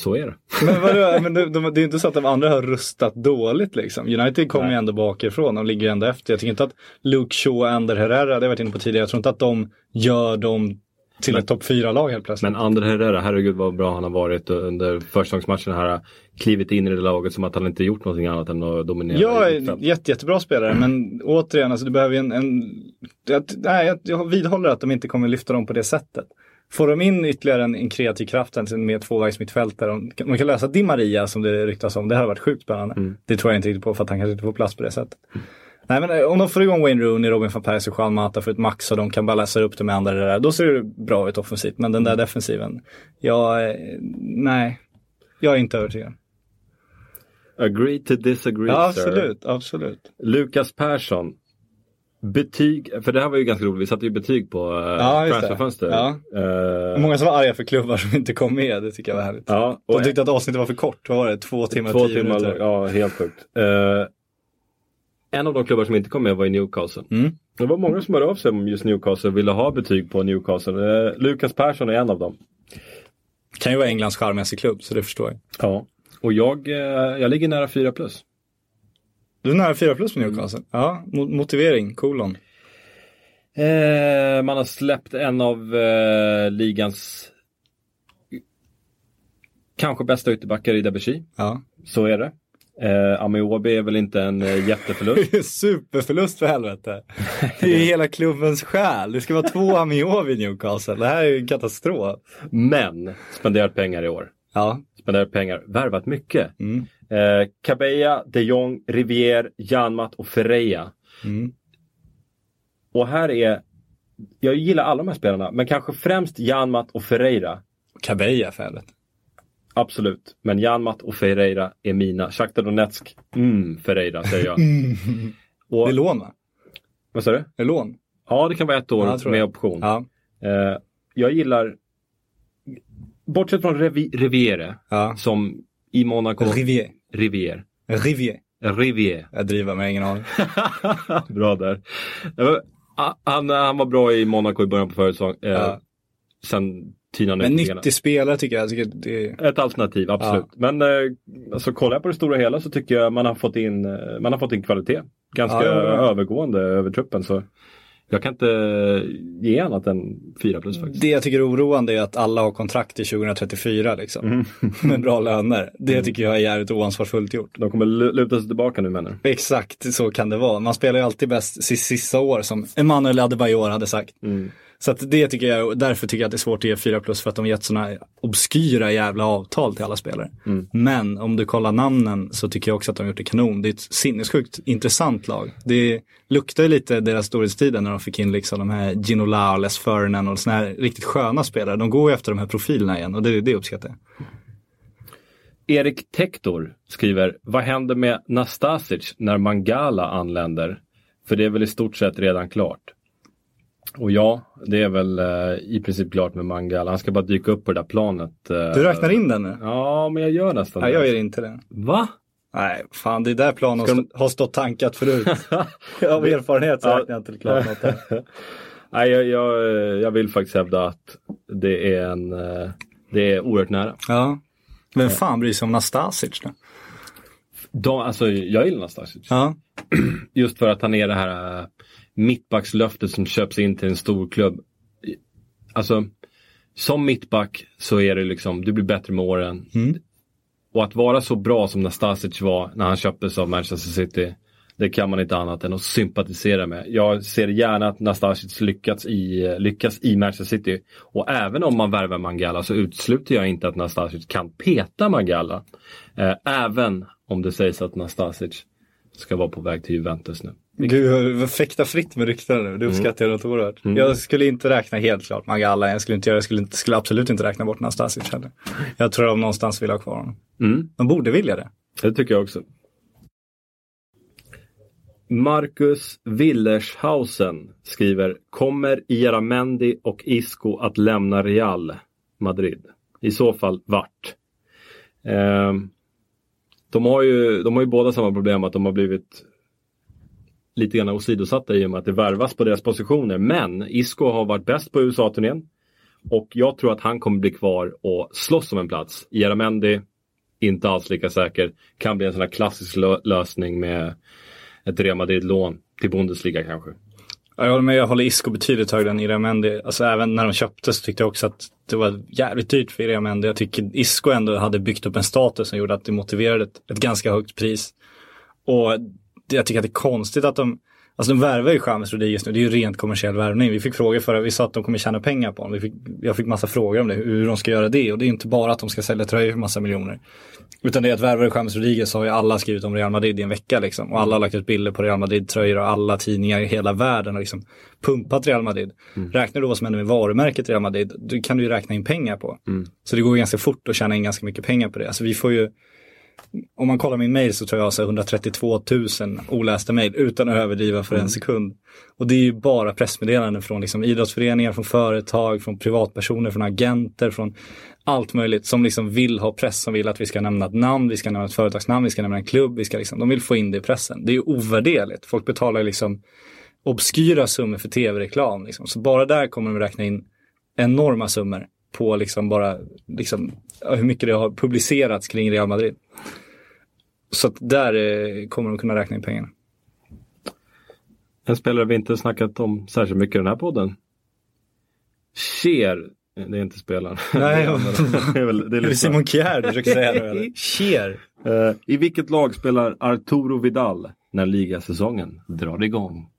så är det. Men, vadå, men de, de, det är inte så att de andra har rustat dåligt liksom. United kommer ju ändå bakifrån, de ligger ju ändå efter. Jag tycker inte att Luke Shaw och Ander Herrera, det har jag varit inne på tidigare, jag tror inte att de gör dem till ett topp fyra lag helt plötsligt. Men Ander Herrera, herregud vad bra han har varit under försäsongsmatchen här. Klivit in i det laget som att han inte gjort någonting annat än att dominera. Ja, jätte, jättebra spelare, men återigen, alltså, du behöver ju en... en jag, nej, jag vidhåller att de inte kommer lyfta dem på det sättet. Får de in ytterligare en, en kreativ kraft med tvåvägsmittfältare, de, kan- de kan lösa Di Maria som det ryktas om, det hade varit sjukt spännande. Det tror jag inte riktigt på för att han kanske inte får plats på det sättet. Nej men eh, om de får igång Wayne Rooney, Robin van Persie och Juan Mata för ett max och de kan balansera upp det med andra där, då ser det bra ut offensivt. Men den där defensiven, ja, eh, nej, jag är inte övertygad. Agree to disagree, Ja, sir. absolut, absolut. Lukas Persson. Betyg, för det här var ju ganska roligt, vi satte ju betyg på uh, Ja, det. transferfönster. Ja. Eh, Många som var arga för klubbar som inte kom med, det tycker jag var härligt. ja, De tyckte att avsnittet var för kort, vad var det? Två timmar, två tio timmar, minuter? ja helt sjukt. Eh, en av de klubbar som inte kom med var i Newcastle. Mm. Det var många som hörde av sig om just Newcastle och ville ha betyg på Newcastle. Eh, Lukas Persson är en av dem. Kan ju vara Englands charmigaste klubb, så det förstår jag. Ja. Och jag, jag ligger nära 4 plus. Du är nära 4 plus på Newcastle. Ja, mo- motivering, kolon. Eh, man har släppt en av eh, ligans kanske bästa ytterbackar i Debussy. Ja. Så är det. Eh, Amiobi är väl inte en eh, jätteförlust. Superförlust för helvete. Det är ju hela klubbens själ. Det ska vara två Amiobi i Newcastle. Det här är ju en katastrof. Men spenderat pengar i år. Ja. Spenderat pengar, värvat mycket. Mm. Eh, Cabella, de Jong, Rivière, Janmat och Ferreira. Mm. Och här är, jag gillar alla de här spelarna, men kanske främst Janmat och Ferreira. Cabella för helvete. Absolut, men Janmat och Ferreira är mina. Shakhtar Donetsk, mm, Ferreira säger jag. Och, Det är lån va? vad sa du? Det är lån. Ja, det kan vara ett år Ja, med option. Ja. Eh, jag gillar, bortsett från Revi, Riviere, ja. som i Monaco, Rivier. Rivier. Rivier. Rivier. Jag driver med ingen aning. bra där. Ah, Han, han var bra i Monaco i början på försäsong. Eh, Ja. Sen tinade Men nyttig spelare tycker jag. jag tycker det. Ett alternativ, absolut. Men eh, alltså, kollar jag på det stora hela så tycker jag man har fått in, eh, man har fått in kvalitet. Ganska Ja, ja, ja. övergående över truppen. Så jag kan inte ge annat än 4 plus faktiskt. Det jag tycker är oroande är att alla har kontrakt till 2034 liksom. Mm. Med bra löner. Det tycker jag är jävligt oansvarsfullt gjort. De kommer lu- luta sig tillbaka nu menar du? Exakt så kan det vara. Man spelar ju alltid bäst sitt sista år som Emanuel Adebayor hade sagt. Mm. Så att det tycker jag, därför tycker jag att det är svårt att ge 4 plus för att de gett sådana obskyra jävla avtal till alla spelare. Mm. Men om du kollar namnen så tycker jag också att de gjort det kanon. Det är ett sinnessjukt intressant lag. Det luktar ju lite deras storhetstiden när de fick in liksom de här Ginola och Les Ferdinand och sådana här riktigt sköna spelare. De går ju efter de här profilerna igen och det, det uppskattar jag. Erik Tektor skriver, vad händer med Nastasic när Mangala anländer? För det är väl i stort sett redan klart. Och ja, det är väl eh, i princip klart med Mangala. Han ska bara dyka upp på det där planet. eh. Du räknar in den nu? Ja, men jag gör nästan Nej, det. jag gör inte det. Va? Nej, fan det är där planen Ska har stått tankat förut. Av erfarenhet så räknar jag inte klart något där. Nej, jag, jag, eh, jag vill faktiskt hävda att det är en eh, det är oerhört nära. Ja. Vem fan bryr sig om Nastasic då? De, alltså, jag gillar Nastasic. Ja. Just för att han är det här äh, mittbackslöftet som köps in till en stor klubb. Alltså, som mittback så är det liksom, du blir bättre med åren. Mm. Och att vara så bra som Nastasic var när han köptes av Manchester City. Det kan man inte annat än att sympatisera med. Jag ser gärna att Nastasic lyckas i, lyckas i Manchester City. Och även om man värvar Mangala så utesluter jag inte att Nastasic kan peta Mangala. Eh, även om det sägs att Nastasic ska vara på väg till Juventus nu. Gud, fäkta fritt med ryktena nu. Det uppskattar jag något oerhört. Jag skulle inte räkna helt klart Magalla. Jag skulle inte jag skulle, inte, skulle absolut inte räkna bort Nastasic heller. Jag tror de någonstans vill ha kvar honom. Mm. De borde vilja det. Det tycker jag också. Marcus Willershausen skriver Kommer Iaramendi och Isco att lämna Real Madrid? I så fall vart? Ehm, De har, ju, de har ju båda samma problem att de har blivit lite grann åsidosatta i och med att det värvas på deras positioner. Men Isco har varit bäst på USA-turnén. Och jag tror att han kommer bli kvar och slåss om en plats. Jaramendi, inte alls lika säker. Kan bli en sån här klassisk lö- lösning med ett Real Madrid-lån till Bundesliga kanske. Ja, jag håller med, jag håller Isco betydligt högre än Iriamendi. Alltså även när de köpte så tyckte jag också att det var jävligt dyrt för Iriamendi. Jag tycker Isco ändå hade byggt upp en status som gjorde att det motiverade ett, ett ganska högt pris. Och jag tycker att det är konstigt att de, alltså de värvar ju James Rodriguez nu, det är ju rent kommersiell värvning. Vi fick frågor förra, vi sa att de kommer tjäna pengar på honom. Vi fick, jag fick massa frågor om det, hur de ska göra det. Och det är inte bara att de ska sälja tröjor för massa miljoner. Utan det är att värvar James Rodriguez så har ju alla skrivit om Real Madrid i en vecka liksom. Och alla har lagt ut bilder på Real Madrid-tröjor och alla tidningar i hela världen har liksom pumpat Real Madrid. Räknar du vad som händer med varumärket Real Madrid, då kan du ju räkna in pengar på. Så det går ganska fort att tjäna in ganska mycket pengar på det. Alltså vi får ju, om man kollar min mail så tror jag har så här 132 000 olästa mail utan att överdriva för en sekund. Och det är ju bara pressmeddelanden från liksom idrottsföreningar, från företag, från privatpersoner, från agenter, från allt möjligt som liksom vill ha press, som vill att vi ska nämna ett namn, vi ska nämna ett företagsnamn, vi ska nämna en klubb, vi ska liksom, de vill få in det i pressen. Det är ju ovärderligt. Folk betalar liksom obskyra summor för tv-reklam. Liksom. Så bara där kommer de räkna in enorma summor på liksom bara liksom, hur mycket det har publicerats kring Real Madrid. Så att där eh, kommer de kunna räkna in pengarna. En spelare vi inte snackat om särskilt mycket i den här podden. Cher, det är inte spelaren. Nej, det är väl, det är Det är. Simon Kjär du försöker säga nu? Cher. Eh, I vilket lag spelar Arturo Vidal när ligasäsongen drar igång?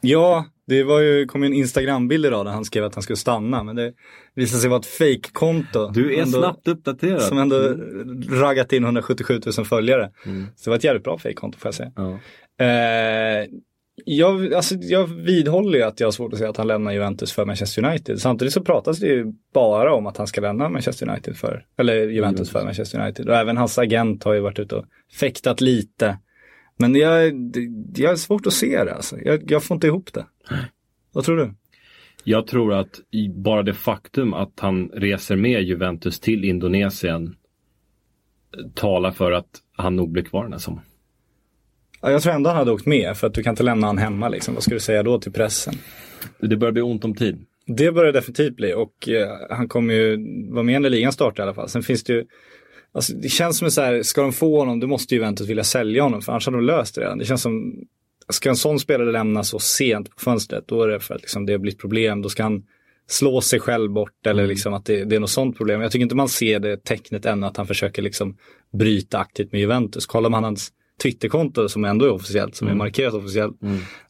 Ja, det var ju, kom ju en Instagram-bild idag där han skrev att han skulle stanna. Men det visade sig vara ett fake-konto. Du är Ändå- snabbt uppdaterad. Som ändå raggat in 177 000 följare. Så det var ett jävligt bra fake-konto får jag säga. Ja. Eh, jag, alltså, jag vidhåller ju att jag har svårt att säga att han lämnar Juventus för Manchester United. Samtidigt så pratas det ju bara om att han ska lämna Manchester United för, eller Juventus för Manchester United. Och även hans agent har ju varit ute och fäktat lite. Men jag, jag har svårt att se det alltså. Jag, jag får inte ihop det. Vad tror du? Jag tror att bara det faktum att han reser med Juventus till Indonesien eh, talar för att han nog blir kvar den här sommaren. Ja, Jag tror ändå han hade åkt med för att du kan inte lämna han hemma liksom. Vad ska du säga då till pressen? Det börjar bli ont om tid. Det börjar definitivt bli och eh, han kommer ju vara med när ligan startar i alla fall. Sen finns det ju, alltså det känns som så här, ska de få honom då måste Juventus vilja sälja honom för annars hade de löst det redan. Det känns som, ska en sån spelare lämna så sent på fönstret då är det för att liksom, det har blivit problem. Då ska han slå sig själv bort eller liksom att det, det är något sånt problem. Jag tycker inte man ser det tecknet ännu att han försöker liksom bryta aktivt med Juventus. Kollar man hans Twitterkonto som ändå är officiellt, som är markerat officiellt.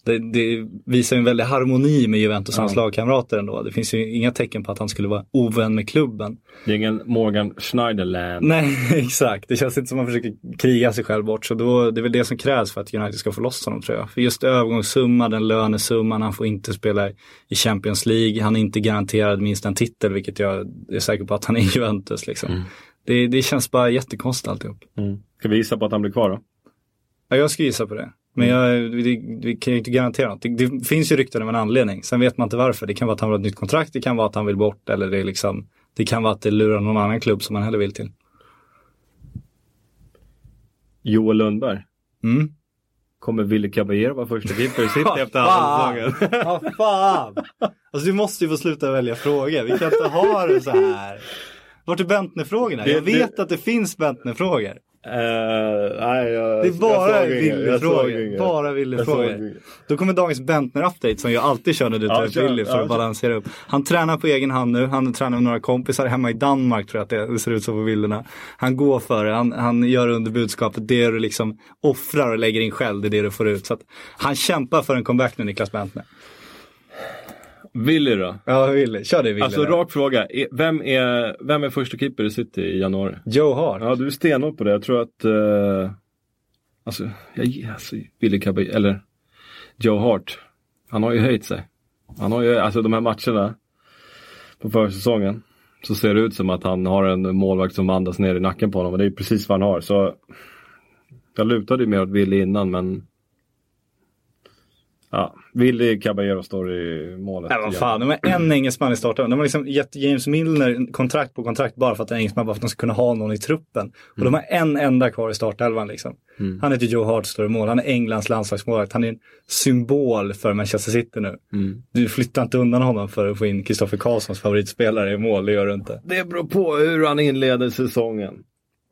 Det, det visar en väldig harmoni med Juventus och hans lagkamrater ändå. Det finns ju inga tecken på att han skulle vara ovän med klubben. Det är ingen Morgan Schneiderland. Nej, exakt. Det känns inte som att man försöker kriga sig själv bort. Så då, det är väl det som krävs för att United ska få loss honom tror jag. För just övergångssumman, den lönesumman, han får inte spela i Champions League. Han är inte garanterad minst en titel, vilket jag är säker på att han är i Juventus. Liksom. Det, det känns bara jättekonstigt alltihop. Ska vi gissa på att han blir kvar då? Ja, jag skulle gissa på det. Men jag, vi, vi kan ju inte garantera något. Det, det finns ju rykten av en anledning. Sen vet man inte varför. Det kan vara att han vill ha ett nytt kontrakt, det kan vara att han vill bort eller det är liksom det kan vara att det lurar någon annan klubb som man hellre vill till. Joel Lundberg. Mm. Kommer Willy Caballero vara första keeper i City efter halva säsongen? Vad fan! Alltså du måste ju få sluta välja frågor. Vi kan inte ha det så här. Vart är Bentner-frågorna? Jag vet att det finns Bentner-frågor. Eh, nej, jag, Det är bara inget. Bara inget. Då kommer dagens Bentner-update som jag alltid kör när du tar upp. Willy för Ja, att balansera upp. Han tränar på egen hand nu. Han tränar med några kompisar hemma i Danmark tror jag att det, ser ut så på bilderna. Han går för det. Han, han gör under budskapet. Det du liksom offrar och lägger in själv, det är det du får ut. Så han kämpar för en comeback nu, Niklas Bentner. Willy då? Ja, Willy. Kör det Willy. Alltså där. rak fråga. Vem är, vem är första keeper i City i januari? Joe Hart. Ja, du är stenhård på det. Jag tror att... Uh, alltså, jag, alltså, Willy Caballero, eller Joe Hart. Han har ju höjt sig. Han har ju, alltså de här matcherna på försäsongen. Så ser det ut som att han har en målvakt som andas ner i nacken på honom. Och det är precis vad han har. Så jag lutade ju mer åt Willy innan men... Ja, Willy Caballero står i målet. Nej, vad fan, de har en engelsman i starten. De har liksom gett James Milner kontrakt på kontrakt bara för att en engelsman, bara för att de ska kunna ha någon i truppen. Och de har en enda kvar i startelvan liksom. Han heter Joe Hart, står i mål. Han är Englands landslagsmålvakt. Han är en symbol för Manchester City nu. Du flyttar inte undan honom för att få in Kristoffer Karlssons favoritspelare i mål, det gör du inte. Det beror på hur han inleder säsongen.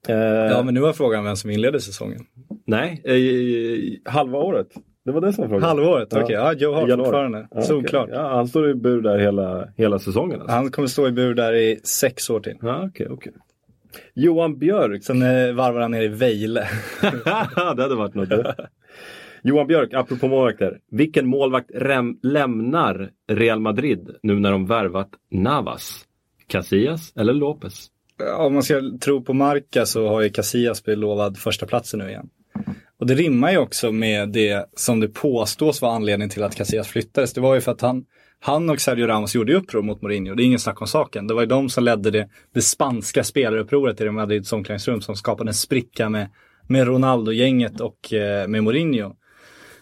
Eh, Ja, men nu var frågan vem som inleder säsongen. Nej, eh, halva året. Det var det som var frågan. Halvåret, okej. Ja, Joe Hart fortfarande. Ja, Solklart. okej. Ja, han står i bur där hela, hela säsongen. Alltså. Han kommer stå i bur där i sex år till. Ja, okej, okej. Johan Björk. Sen eh, varvar han ner i Vejle. det hade varit något. Johan Björk, apropå målvakter. Vilken målvakt rem- lämnar Real Madrid nu när de värvat Navas? Casillas eller Lopez? Om man ska tro på Marca så har ju Casillas blivit lovad första platsen nu igen. Och det rimmar ju också med det som det påstås var anledningen till att Casillas flyttades. Det var ju för att han, han och Sergio Ramos gjorde uppror mot Mourinho. Det är ingen snack om saken. Det var ju de som ledde det, det spanska spelarupproret i Real Madrids omklädningsrum som skapade en spricka med, med Ronaldo-gänget och eh, med Mourinho.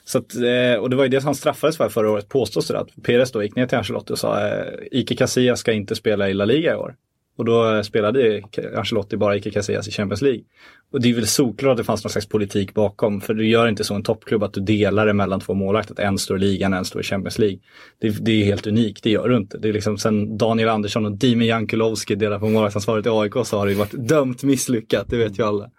Så att, eh, och det var ju det som han straffades för förra året, påstås det. Att Perez då gick ner till Ancelotti och sa eh, Ike Casillas ska inte spela i La Liga i år. Och då spelade Ancelotti bara Ike Casillas i Champions League. Och det är väl solklart att det fanns någon slags politik bakom. För du gör inte så en toppklubb att du delar det mellan två målvakter. Att en står i ligan och en står i Champions League. Det, det är helt unikt, det gör du inte. Det är liksom sen Daniel Andersson och Dimi Jankulovski delar på målvaktsansvaret i AIK så har det ju varit dömt misslyckat, det vet ju alla.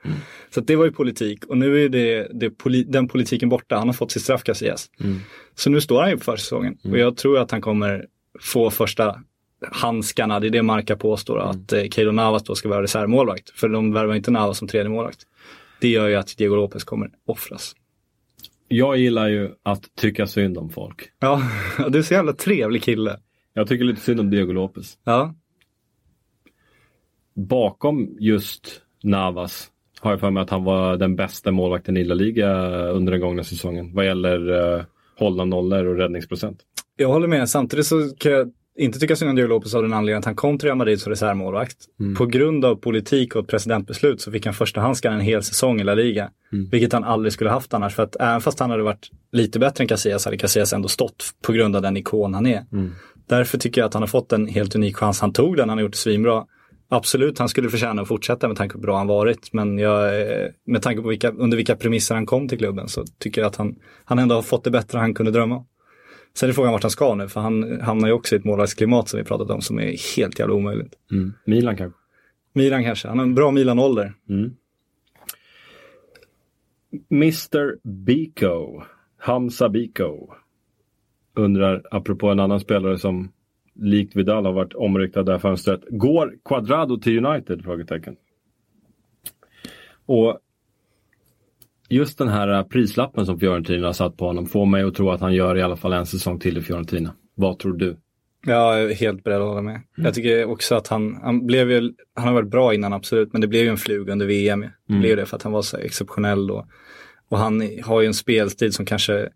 Så att det var ju politik och nu är det, det poli, den politiken borta. Han har fått sitt straff Casillas. Så nu står han ju på försäsongen och jag tror att han kommer få första handskarna, det är det Marca påstår, att eh, Keylor Navas då ska vara reservmålvakt. För de värvar inte Navas som tredje målvakt. Det gör ju att Diego Lopez kommer offras. Jag gillar ju att tycka synd om folk. Ja, du är så jävla trevlig kille. Jag tycker lite synd om Diego Lopez. Ja, Bakom just Navas har jag för mig att han var den bästa målvakten i La Liga under den gångna säsongen. Vad gäller uh, hållna nollor och räddningsprocent. jag håller med. Samtidigt så kan jag inte tycka synd om Diego Lopez av den anledningen att han kom till Real Madrid som reservmålvakt. På grund av politik och ett presidentbeslut så fick han första handskan en hel säsong i La Liga. Vilket han aldrig skulle haft annars. För att även fast han hade varit lite bättre än Casillas hade Casillas ändå stått på grund av den ikon han är. Därför tycker jag att han har fått en helt unik chans. Han tog den, han har gjort det svinbra. Absolut, han skulle förtjäna att fortsätta med tanke på hur bra han varit. Men jag, eh, med tanke på vilka, under vilka premisser han kom till klubben så tycker jag att han, han ändå har fått det bättre än han kunde drömma om. Sen är frågan vart han ska nu, för han hamnar ju också i ett målvaktsklimat som vi pratat om som är helt jävla omöjligt. Milan kanske? Milan kanske, han har en bra Milan-ålder. Mr Biko, Hamza Biko, undrar apropå en annan spelare som likt Vidal har varit omryktad det här fönstret. Går Quadrado till United? Frågetecken. Och just den här prislappen som Fiorentina har satt på honom får mig att tro att han gör i alla fall en säsong till i Fiorentina. Vad tror du? Jag är helt beredd att hålla med. Jag tycker också att han, han blev ju, han har varit bra innan absolut, men det blev ju en flug under VM. Det blev ju det för att han var så exceptionell då. Och han har ju en spelstil som kanske,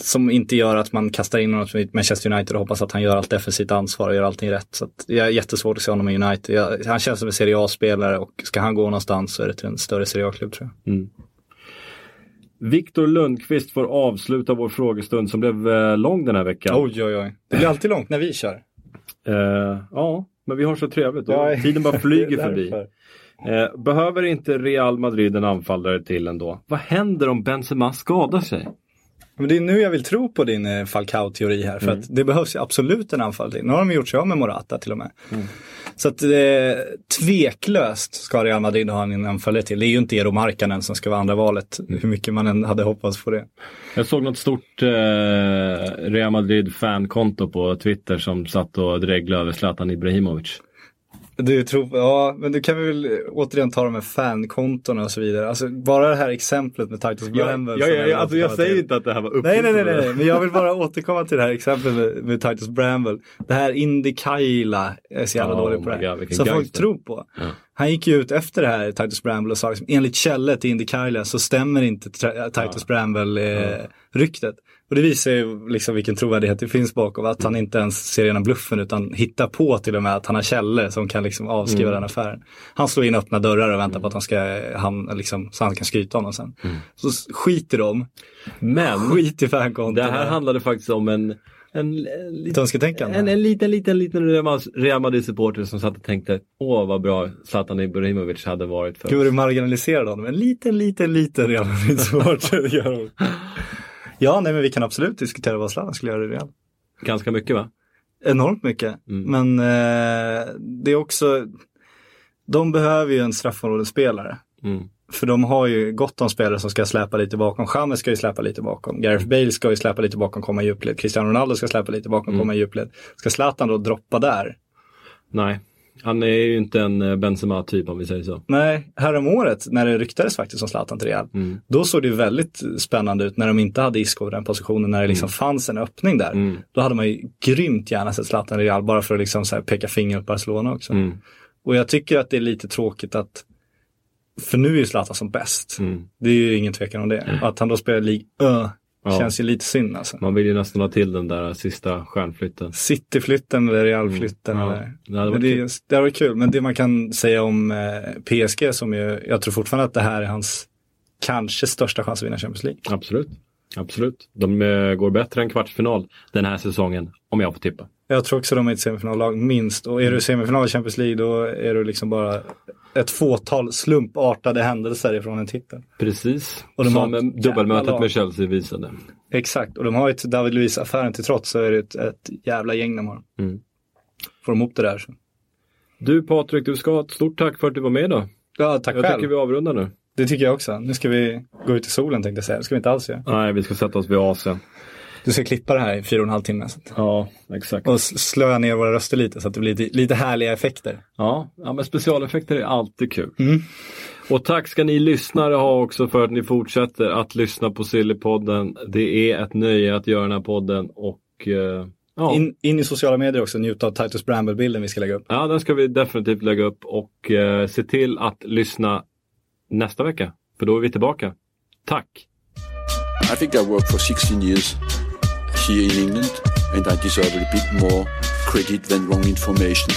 som inte gör att man kastar in honom i Manchester United och hoppas att han gör allt defensivt ansvar och gör allting rätt. Så att jag är jättesvårt att se honom i United. Jag, han känns som en Serie A-spelare och ska han gå någonstans så är det till en större Serie A-klubb tror jag. Viktor Lundqvist får avsluta vår frågestund som blev eh, lång den här veckan. Oj, oj, oj. Det blir alltid långt när vi kör. Eh, ja, men vi har så trevligt och Ja, tiden bara flyger förbi. Eh, behöver inte Real Madrid en anfallare till ändå? Vad händer om Benzema skadar sig? Men det är nu jag vill tro på din eh, Falcao-teori här. För att det behövs ju absolut en anfall till. Nu har de gjort sig av med Morata till och med. Så att eh, tveklöst ska Real Madrid ha en anfallare till. Det är ju inte Eero Markkanen som ska vara andra valet. Hur mycket man än hade hoppats på det. Jag såg något stort eh, Real Madrid fankonto på Twitter som satt och dreglade över Zlatan Ibrahimovic. Du tror, ja, men du kan väl återigen ta de här fankontona och så vidare. Alltså bara det här exemplet med Titus Bramwell. som vill återkomma till. inte att det här var Nej, nej, nej, nej, nej, men jag vill bara återkomma till det här exemplet med, med Titus Bramwell. Det här Indy Kaila är så jävla Oh dålig på det här. God, Som folk tror på. Han gick ju ut efter det här, Titus Bramwell, och sa liksom, enligt källor till Indy Kaila så stämmer inte Titus Bramwell-ryktet. Och det visar ju liksom vilken trovärdighet det finns bakom. Att han inte ens ser igenom bluffen utan hittar på till och med att han har källor som kan liksom avskriva Mm. den affären. Han slår in öppna dörrar och väntar på att han ska, han, liksom, så han kan skryta om dem sen. Mm. Så skiter de. Men Skit i fankonton. det här handlade faktiskt om en en, önsketänkande. en, en liten, liten, liten Real- Madrid-supporter som satt och tänkte Åh vad bra Zlatan Ibrahimovic hade varit för Gud vad du marginaliserade honom. En liten, liten, liten Real Madrid-supporter. gör hon. ja, nej men vi kan absolut diskutera vad Zlatan skulle göra i Real. Ganska mycket va? Enormt mycket. Mm. Men eh, det är också, de behöver ju en straffområdesspelare. Mm. För de har ju gott om spelare som ska släpa lite bakom. Chamez ska ju släpa lite bakom. Gareth Bale ska ju släpa lite bakom, komma i djupled. Cristiano Ronaldo ska släpa lite bakom, komma i djupled. Ska Zlatan då droppa där? Nej, han är ju inte en eh, Benzema-typ om vi säger så. Nej, häromåret när det ryktades faktiskt om Zlatan till Real, Mm. då såg det ju väldigt spännande ut när de inte hade Isco i den positionen, när det liksom fanns en öppning där. Mm. Då hade man ju grymt gärna sett Zlatan i Real, bara för att liksom peka finger åt Barcelona också. Mm. Och jag tycker att det är lite tråkigt att, för nu är ju Zlatan som bäst. Mm. Det är ju ingen tvekan om det. Och att han då spelar League Ö Ja. känns ju lite synd alltså. Man vill ju nästan ha till den där sista stjärnflytten. City-flytten eller Real-flytten. Mm. Ja. Eller. Det hade varit det, kul. det har varit kul. Men det man kan säga om eh, PSG som ju, jag tror fortfarande att det här är hans kanske största chans att vinna Champions League. Absolut. Absolut. De eh, går bättre än kvartsfinal den här säsongen, om jag får tippa. Jag tror också de är ett semifinallag minst. Och är du semifinal i Champions League då är du liksom bara ett fåtal slumpartade händelser ifrån en titel. Precis. Och de har Som jävla dubbelmötet med Chelsea visade. Exakt, och de har ett David Luiz-affären till trots så är det ett, ett jävla gäng de har. Mm. Får de ihop det där så. Du Patrik, du ska ha ett stort tack för att du var med då. Ja, tack Jag själv. tycker vi avrundar nu. Det tycker jag också. Nu ska vi gå ut i solen tänkte jag säga. Det ska vi inte alls göra. Nej, vi ska sätta oss vid Asien. Du ska klippa det här i fyra och en halv timme. Ja, exakt. Och slöa ner våra röster lite så att det blir lite, lite härliga effekter. Ja, ja, men specialeffekter är alltid kul. Mm. Och tack ska ni lyssnare ha också för att ni fortsätter att lyssna på Sillypodden. Det är ett nöje att göra den här podden och eh, ja. In, in i sociala medier också, njuta av Titus Bramble-bilden vi ska lägga upp. ja, den ska vi definitivt lägga upp och eh, se till att lyssna nästa vecka. För då är vi tillbaka. Tack! I think I worked for 16 years here in England and I deserve a bit more credit than wrong information.